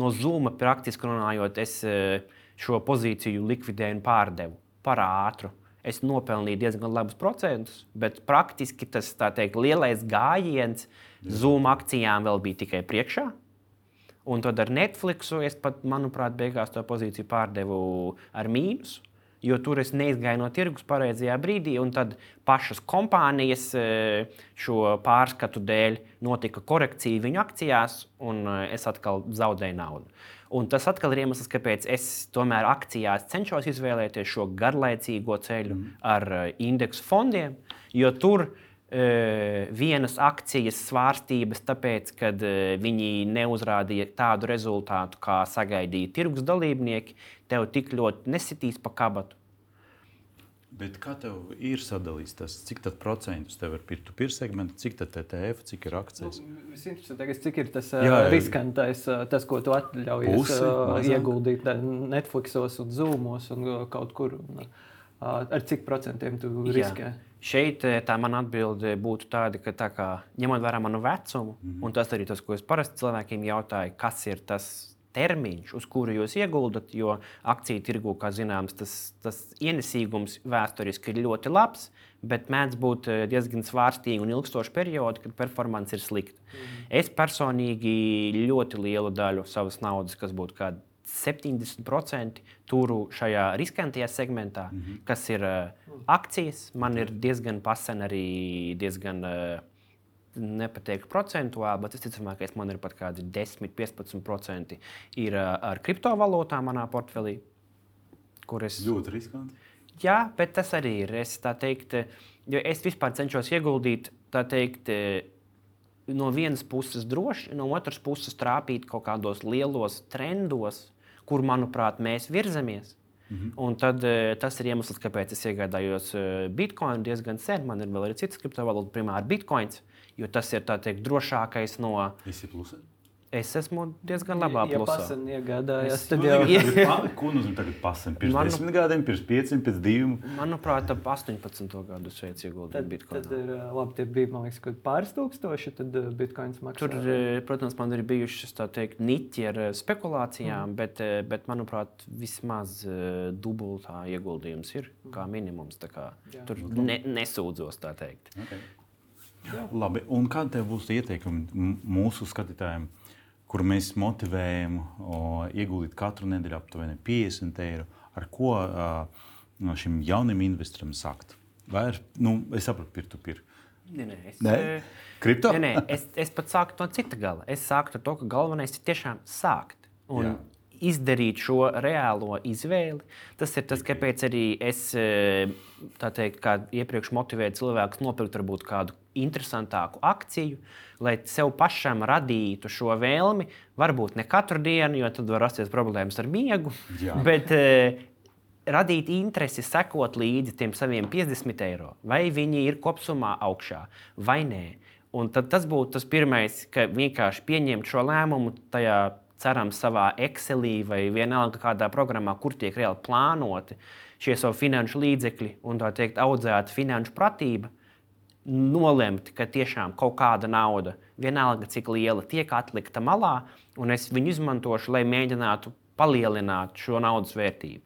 Speaker 3: No Zuma praktiski runājot, es e, šo pozīciju likvidēju un pārdevu par ātru. Es nopelnīju diezgan labus procentus, bet praktiski tas teikt, lielais gājiens Zoom akcijām vēl bija tikai priekšā. Un tad ar Netflixu es pat, manuprāt, beigās to pozīciju pārdevu ar mīnusu jo tur es neizgāju no tirgus pareizajā brīdī, un tad pašas kompānijas e, šo pārskatu dēļ notika korekcija viņu akcijās, un e, es atkal zaudēju naudu. Un tas atkal ir iemesls, kāpēc es tomēr akcijās cenšos izvēlēties šo garlaicīgo ceļu mm. ar e, indeksu fondiem, jo tur ir vienas akcijas svārstības, tāpēc, ka viņi neuzrādīja tādu rezultātu, kā sagaidīja tirgus dalībnieki, tev tik ļoti nesitīs pa kabatu.
Speaker 2: Bet kā tev ir sadalīts tas, cik tad procentus tev ir peer-to-peer segmenta, cik tad TTF, cik ir akcijas?
Speaker 1: Nu, Visinteresantākais, cik ir tas jā, jā. riskantais, tas, ko tu atļaujies Pusi, ieguldīt Netflixos un Zoomos un kaut kur. Un, ar cik procentiem tu riskē? Jā.
Speaker 3: Šeit tā mana atbilde būtu tāda, ka tā kā, ņemot vērā manu vecumu, mm -hmm. un tas arī tas, ko es parasti cilvēkiem jautāju, kas ir tas termiņš, uz kuru jūs ieguldat, jo akciju tirgu, kā zināms, tas, tas ienesīgums vēsturiski ir ļoti labs, bet mēdz būt diezgan svārstīgi un ilgstoši periodi, kad performance ir slikta. Mm. Es personīgi ļoti lielu daļu savas naudas, kas būtu kāda 70% turu šajā riskantajā segmentā, mm -hmm. kas ir uh, akcijas. Man ir diezgan pasen arī diezgan. Uh, Nepateiktu procentuāli, bet visticamākais man ir pat kādi 10-15% ir uh, ar kriptovalūtām manā portfelī.
Speaker 2: Es... Ļoti riskanti.
Speaker 3: Jā, bet tas arī ir. Es, teikt, jo es vispār cenšos ieguldīt teikt, no vienas puses droši, no otras puses trāpīt kaut kādos lielos trendos, kur, manuprāt, mēs virzamies. Mm -hmm. Un tad, eh, tas ir iemesls, kāpēc es iegādājos eh, Bitcoin diezgan sen. Man ir vēl arī citas kriptovalūtas, primāri Bitcoins, jo tas ir tāds drošākais no.
Speaker 2: Visi plusi?
Speaker 3: Es esmu diezgan labā
Speaker 1: ja,
Speaker 3: plusā.
Speaker 1: Ja iegādājos,
Speaker 2: tad jau ir. Ko nozīmē tagad pasam? Pirms Manu... 10 gadiem, pirms 5, pirms 2?
Speaker 3: Manuprāt, ap 18 gadu šeit ieguldīju bitkoinu.
Speaker 1: Tad, ir, labi, tie bija, man liekas, pāris tūkstoši, tad bitkoins maksā.
Speaker 3: Tur, protams, man ir bijušas tā teikt niķi ar spekulācijām, mm. bet, bet, manuprāt, vismaz dubultā ieguldījums ir kā minimums. Kā, tur ne, nesūdzos tā teikt. Okay.
Speaker 2: Labi, un kādi būs ieteikumi mūsu skatītājiem, kur mēs motivējam o, ieguldīt katru nedēļu aptuveni 50 eiro? Ar ko uh, šim jaunam investoram sākt? Vai ir, nu, es saprotu, pirkt-to-pirkt.
Speaker 3: Nē, nē, es,
Speaker 2: Nē? Kripto?
Speaker 3: Nē, nē, es, es pat sāku no cita gala. Es sāku ar to, ka galvenais ir tiešām sākt. Un
Speaker 2: Jā.
Speaker 3: izdarīt šo reālo izvēli. Tas ir tas, kāpēc arī es tā teikt, kā iepriekš motivēju cilvēkus nopirkt varbūt kādu interesantāku akciju, lai sev pašam radītu šo vēlmi. Varbūt ne katru dienu, jo tad var rasties problēmas ar miegu.
Speaker 2: Jā.
Speaker 3: Bet, eh, radīt interesi, sekot līdzi tiem saviem 50 eiro, vai viņi ir kopumā augšā vai nē. Un tad tas būtu tas pirmais, ka vienkārši pieņemt šo lēmumu tajā, cerams, savā Excelī vai vienalga kādā programmā, kur tiek reāli plānoti šie savi finanšu līdzekļi un tā teikt, audzēta finanšu pratība. Nolemt, ka tiešām kaut kāda nauda, vienalga cik liela, tiek atlikta malā, un es viņu izmantošu, lai mēģinātu palielināt šo naudas vērtību.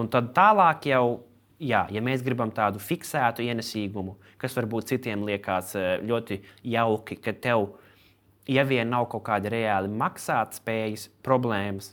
Speaker 3: Un tad tālāk jau, jā, ja mēs gribam tādu fiksētu ienesīgumu, kas varbūt citiem liekas eh, ļoti jauki, ka tev, ja vien nav kaut kāda reāli maksātspējas problēmas,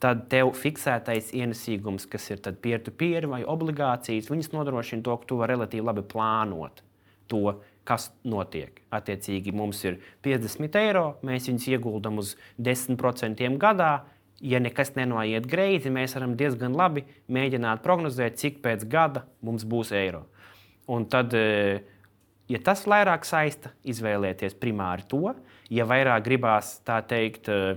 Speaker 3: tad tev fiksētais ienesīgums, kas ir peer-to-peer vai obligācijas, viņas nodrošina to, ka tu vari relatīvi labi plānot to, kas notiek. Attiecīgi, mums ir 50 eiro, mēs viņus ieguldam uz 10% gadā. Ja nekas nenoiet greizi, mēs varam diezgan labi mēģināt prognozēt, cik pēc gada mums būs eiro. Un tad, eh, ja tas vairāk saista, izvēlēties primāri to, ja vairāk gribās tā teikt, eh,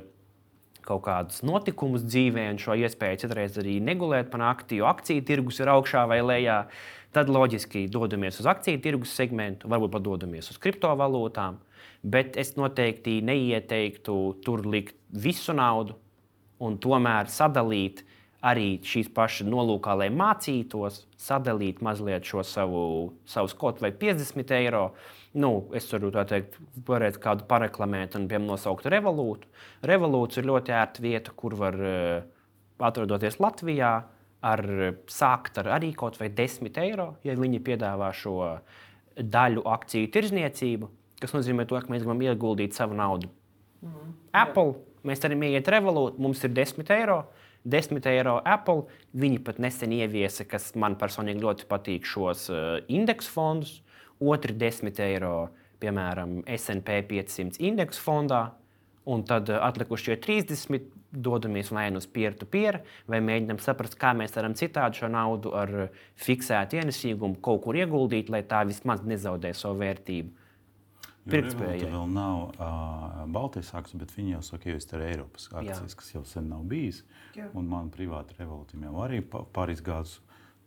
Speaker 3: kaut kādus notikumus dzīvē, un šo iespēju citreiz arī negulēt pa nakti, jo akciju tirgus ir augšā vai lejā, tad loģiski dodamies uz akciju tirgus segmentu, varbūt pat dodamies uz kriptovalūtām. Bet es noteikti neieteiktu tur likt visu naudu un tomēr sadalīt arī šīs pašas nolūkā, lai mācītos, sadalīt mazliet šo savu, savus kaut vai 50 eiro. Nu, es varu teikt, varētu kādu pareklamēt un, piemēram, nosaukt revolūtu. Revolūts ir ļoti ērta vieta, kur var uh, atrodoties Latvijā, ar, sākt ar arī kaut vai 10 eiro, ja viņi piedāvā šo daļu akciju tirzniecību, kas nozīmē to, ka mēs gribam ieguldīt savu naudu. Mm. Apple, mēs varam ieiet revolūtu, mums ir 10 eiro. 10 eiro Apple. Viņi pat nesen ieviesa, kas man personīgi ļoti patīk, šos uh, indeksu fondus. Otri 10 eiro, piemēram, SP 500 indeksu fondā. Un tad uh, atlikušie 30 dodamies vai nu uz peer-to-peer, vai mēģinām saprast, kā mēs varam citādi šo naudu ar uh, fiksētu ienesīgumu kaut kur ieguldīt, lai tā vismaz nezaudē savu vērtību.
Speaker 2: Pirktspēja vēl nav uh, Baltijas akcijas, bet viņi jau saka, ka ir Eiropas akcijas, Jā. kas jau sen nav bijis. Jā. Un man privāti revolūcijam jau arī pāris gadus.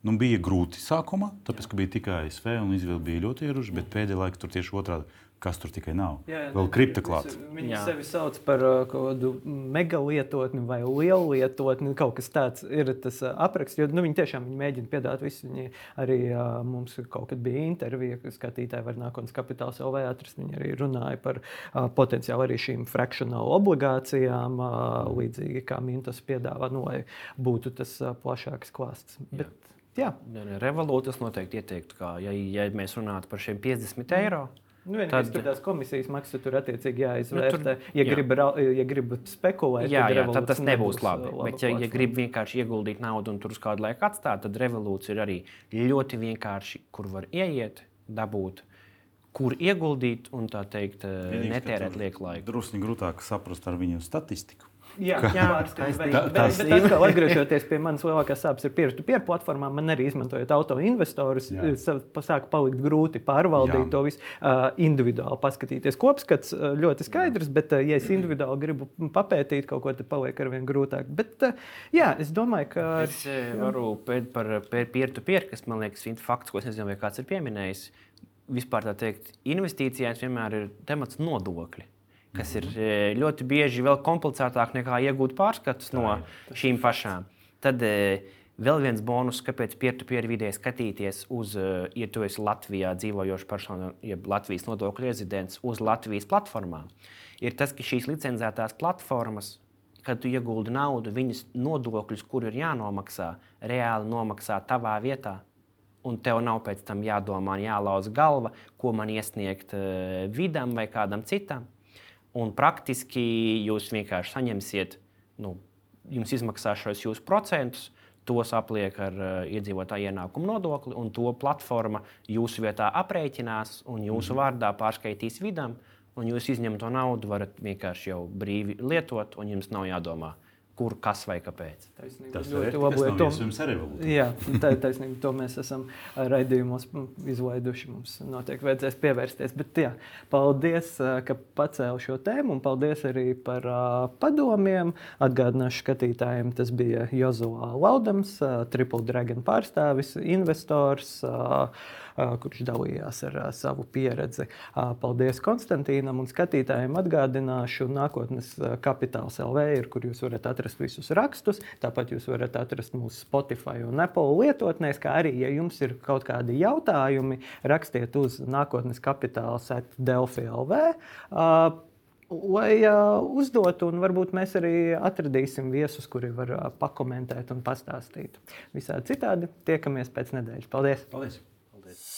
Speaker 2: Nu, bija grūti sākumā, tāpēc, ka bija tikai ASV un izvēle bija ļoti ierobežota, bet pēdējā laikā tur tieši otrādi kas tur tikai nav. Jā, jā, Vēl kripta klāta.
Speaker 1: Viņi jā. sevi sauc par uh, kaut kādu mega lietotni vai lielu lietotni. Kaut kas tāds ir tas uh, apraksts. Jo nu, viņi tiešām viņi mēģina piedāvāt visu. Viņi arī uh, mums kaut kad bija intervija, ka skatītāji var nākotnes kapitāls LV atrast. Viņi arī runāja par uh, potenciāli arī šīm fractional obligācijām, uh, līdzīgi kā Mintos piedāvā, nu, lai būtu tas uh, plašāks klāsts. Bet, jā.
Speaker 3: Revolūcijas noteikti ieteiktu, ka, ja, ja mēs runātu par šiem 50 eiro. Mm
Speaker 1: Nu, tad tur tās komisijas maksas tur attiecīgi jāizvērtē. Nu, tur, ja, jā. grib, ja grib spekulēt,
Speaker 3: jā, jā, tad tas nebūs labi. Laba Bet, ja, ja grib vienkārši ieguldīt naudu un tur uz kādu laiku atstāt, tad revolūcija ir arī ļoti vienkārši, kur var ieiet, dabūt. Kur ieguldīt un tā teikt, Vienīgs, netērēt lieku laiku.
Speaker 2: Drusku grūtāk saprast ar viņu statistiku.
Speaker 1: Jā, jā bet, bet atkal atgriežoties pie manas lielākās sāpes ar peer-to-peer platformām, man arī izmantojot auto-investorus, sāk palikt grūti pārvaldīt jā. to visu uh, individuāli, paskatīties. Kopskats uh, ļoti skaidrs, bet, uh, ja es individuāli gribu papētīt kaut ko, tad paliek ar vien grūtāk. Bet, uh, jā, es domāju, ka.
Speaker 3: Es varu pēc par peer-to-peer, kas man liekas, ir fakts, ko es nezinu, vai kāds ir pieminējis. Vispār tā teikt, investīcijās vienmēr ir temats nodokļi kas ir e, ļoti bieži vēl komplicētāk nekā iegūt pārskatus no šīm pašām. Tad e, vēl viens bonus, kāpēc peer-to-peer vidē skatīties uz, e, ja tu esi Latvijā dzīvojoša persona, jeb Latvijas nodokļu rezidents, uz Latvijas platformām, ir tas, ka šīs licencētās platformas, kad tu ieguldi naudu, viņas nodokļus, kur ir jānomaksā, reāli nomaksā tavā vietā. un tev nav pēc tam jādomā, jālauza galva, ko man iesniegt uh, vidam vai kādam citam. Un praktiski jūs vienkārši saņemsiet, nu, jums izmaksās šos jūsu procentus, tos apliek ar uh, iedzīvotāju ienākumu nodokli, un to platforma jūsu vietā aprēķinās un jūsu mm. vārdā pārskaitīs vidam, un jūs izņemt to naudu, varat vienkārši jau brīvi lietot, un jums nav jādomā kur, kas vai kāpēc.
Speaker 1: Taisnība.
Speaker 2: Tas
Speaker 1: Ļoti labi,
Speaker 2: to
Speaker 1: to-
Speaker 2: mums arī vēl.
Speaker 1: Jā, tā ir taisnība. To mēs esam raidījumos izlaiduši. Mums noteikti vajadzēs pievērsties. Bet, jā, paldies, ka pacēli šo tēmu, un paldies arī par padomiem. Atgādināšu skatītājiem, tas bija Jozua Laudams, Triple Dragon pārstāvis, investors. Uh, kurš dalījās ar uh, savu pieredzi. Uh, paldies Konstantīnam un skatītājiem. Atgādināšu, nākotnes kapitāls LV ir, kur jūs varat atrast visus rakstus. Tāpat jūs varat atrast mūsu Spotify un Apple lietotnēs, kā arī, ja jums ir kaut kādi jautājumi, rakstiet uz nākotnes kapitāls at Delphi LV. Uh, Lai uh, uzdotu, un varbūt mēs arī atradīsim viesus, kuri var uh, pakomentēt un pastāstīt. Visādi citādi tiekamies pēc nedēļas. Paldies!
Speaker 2: Paldies.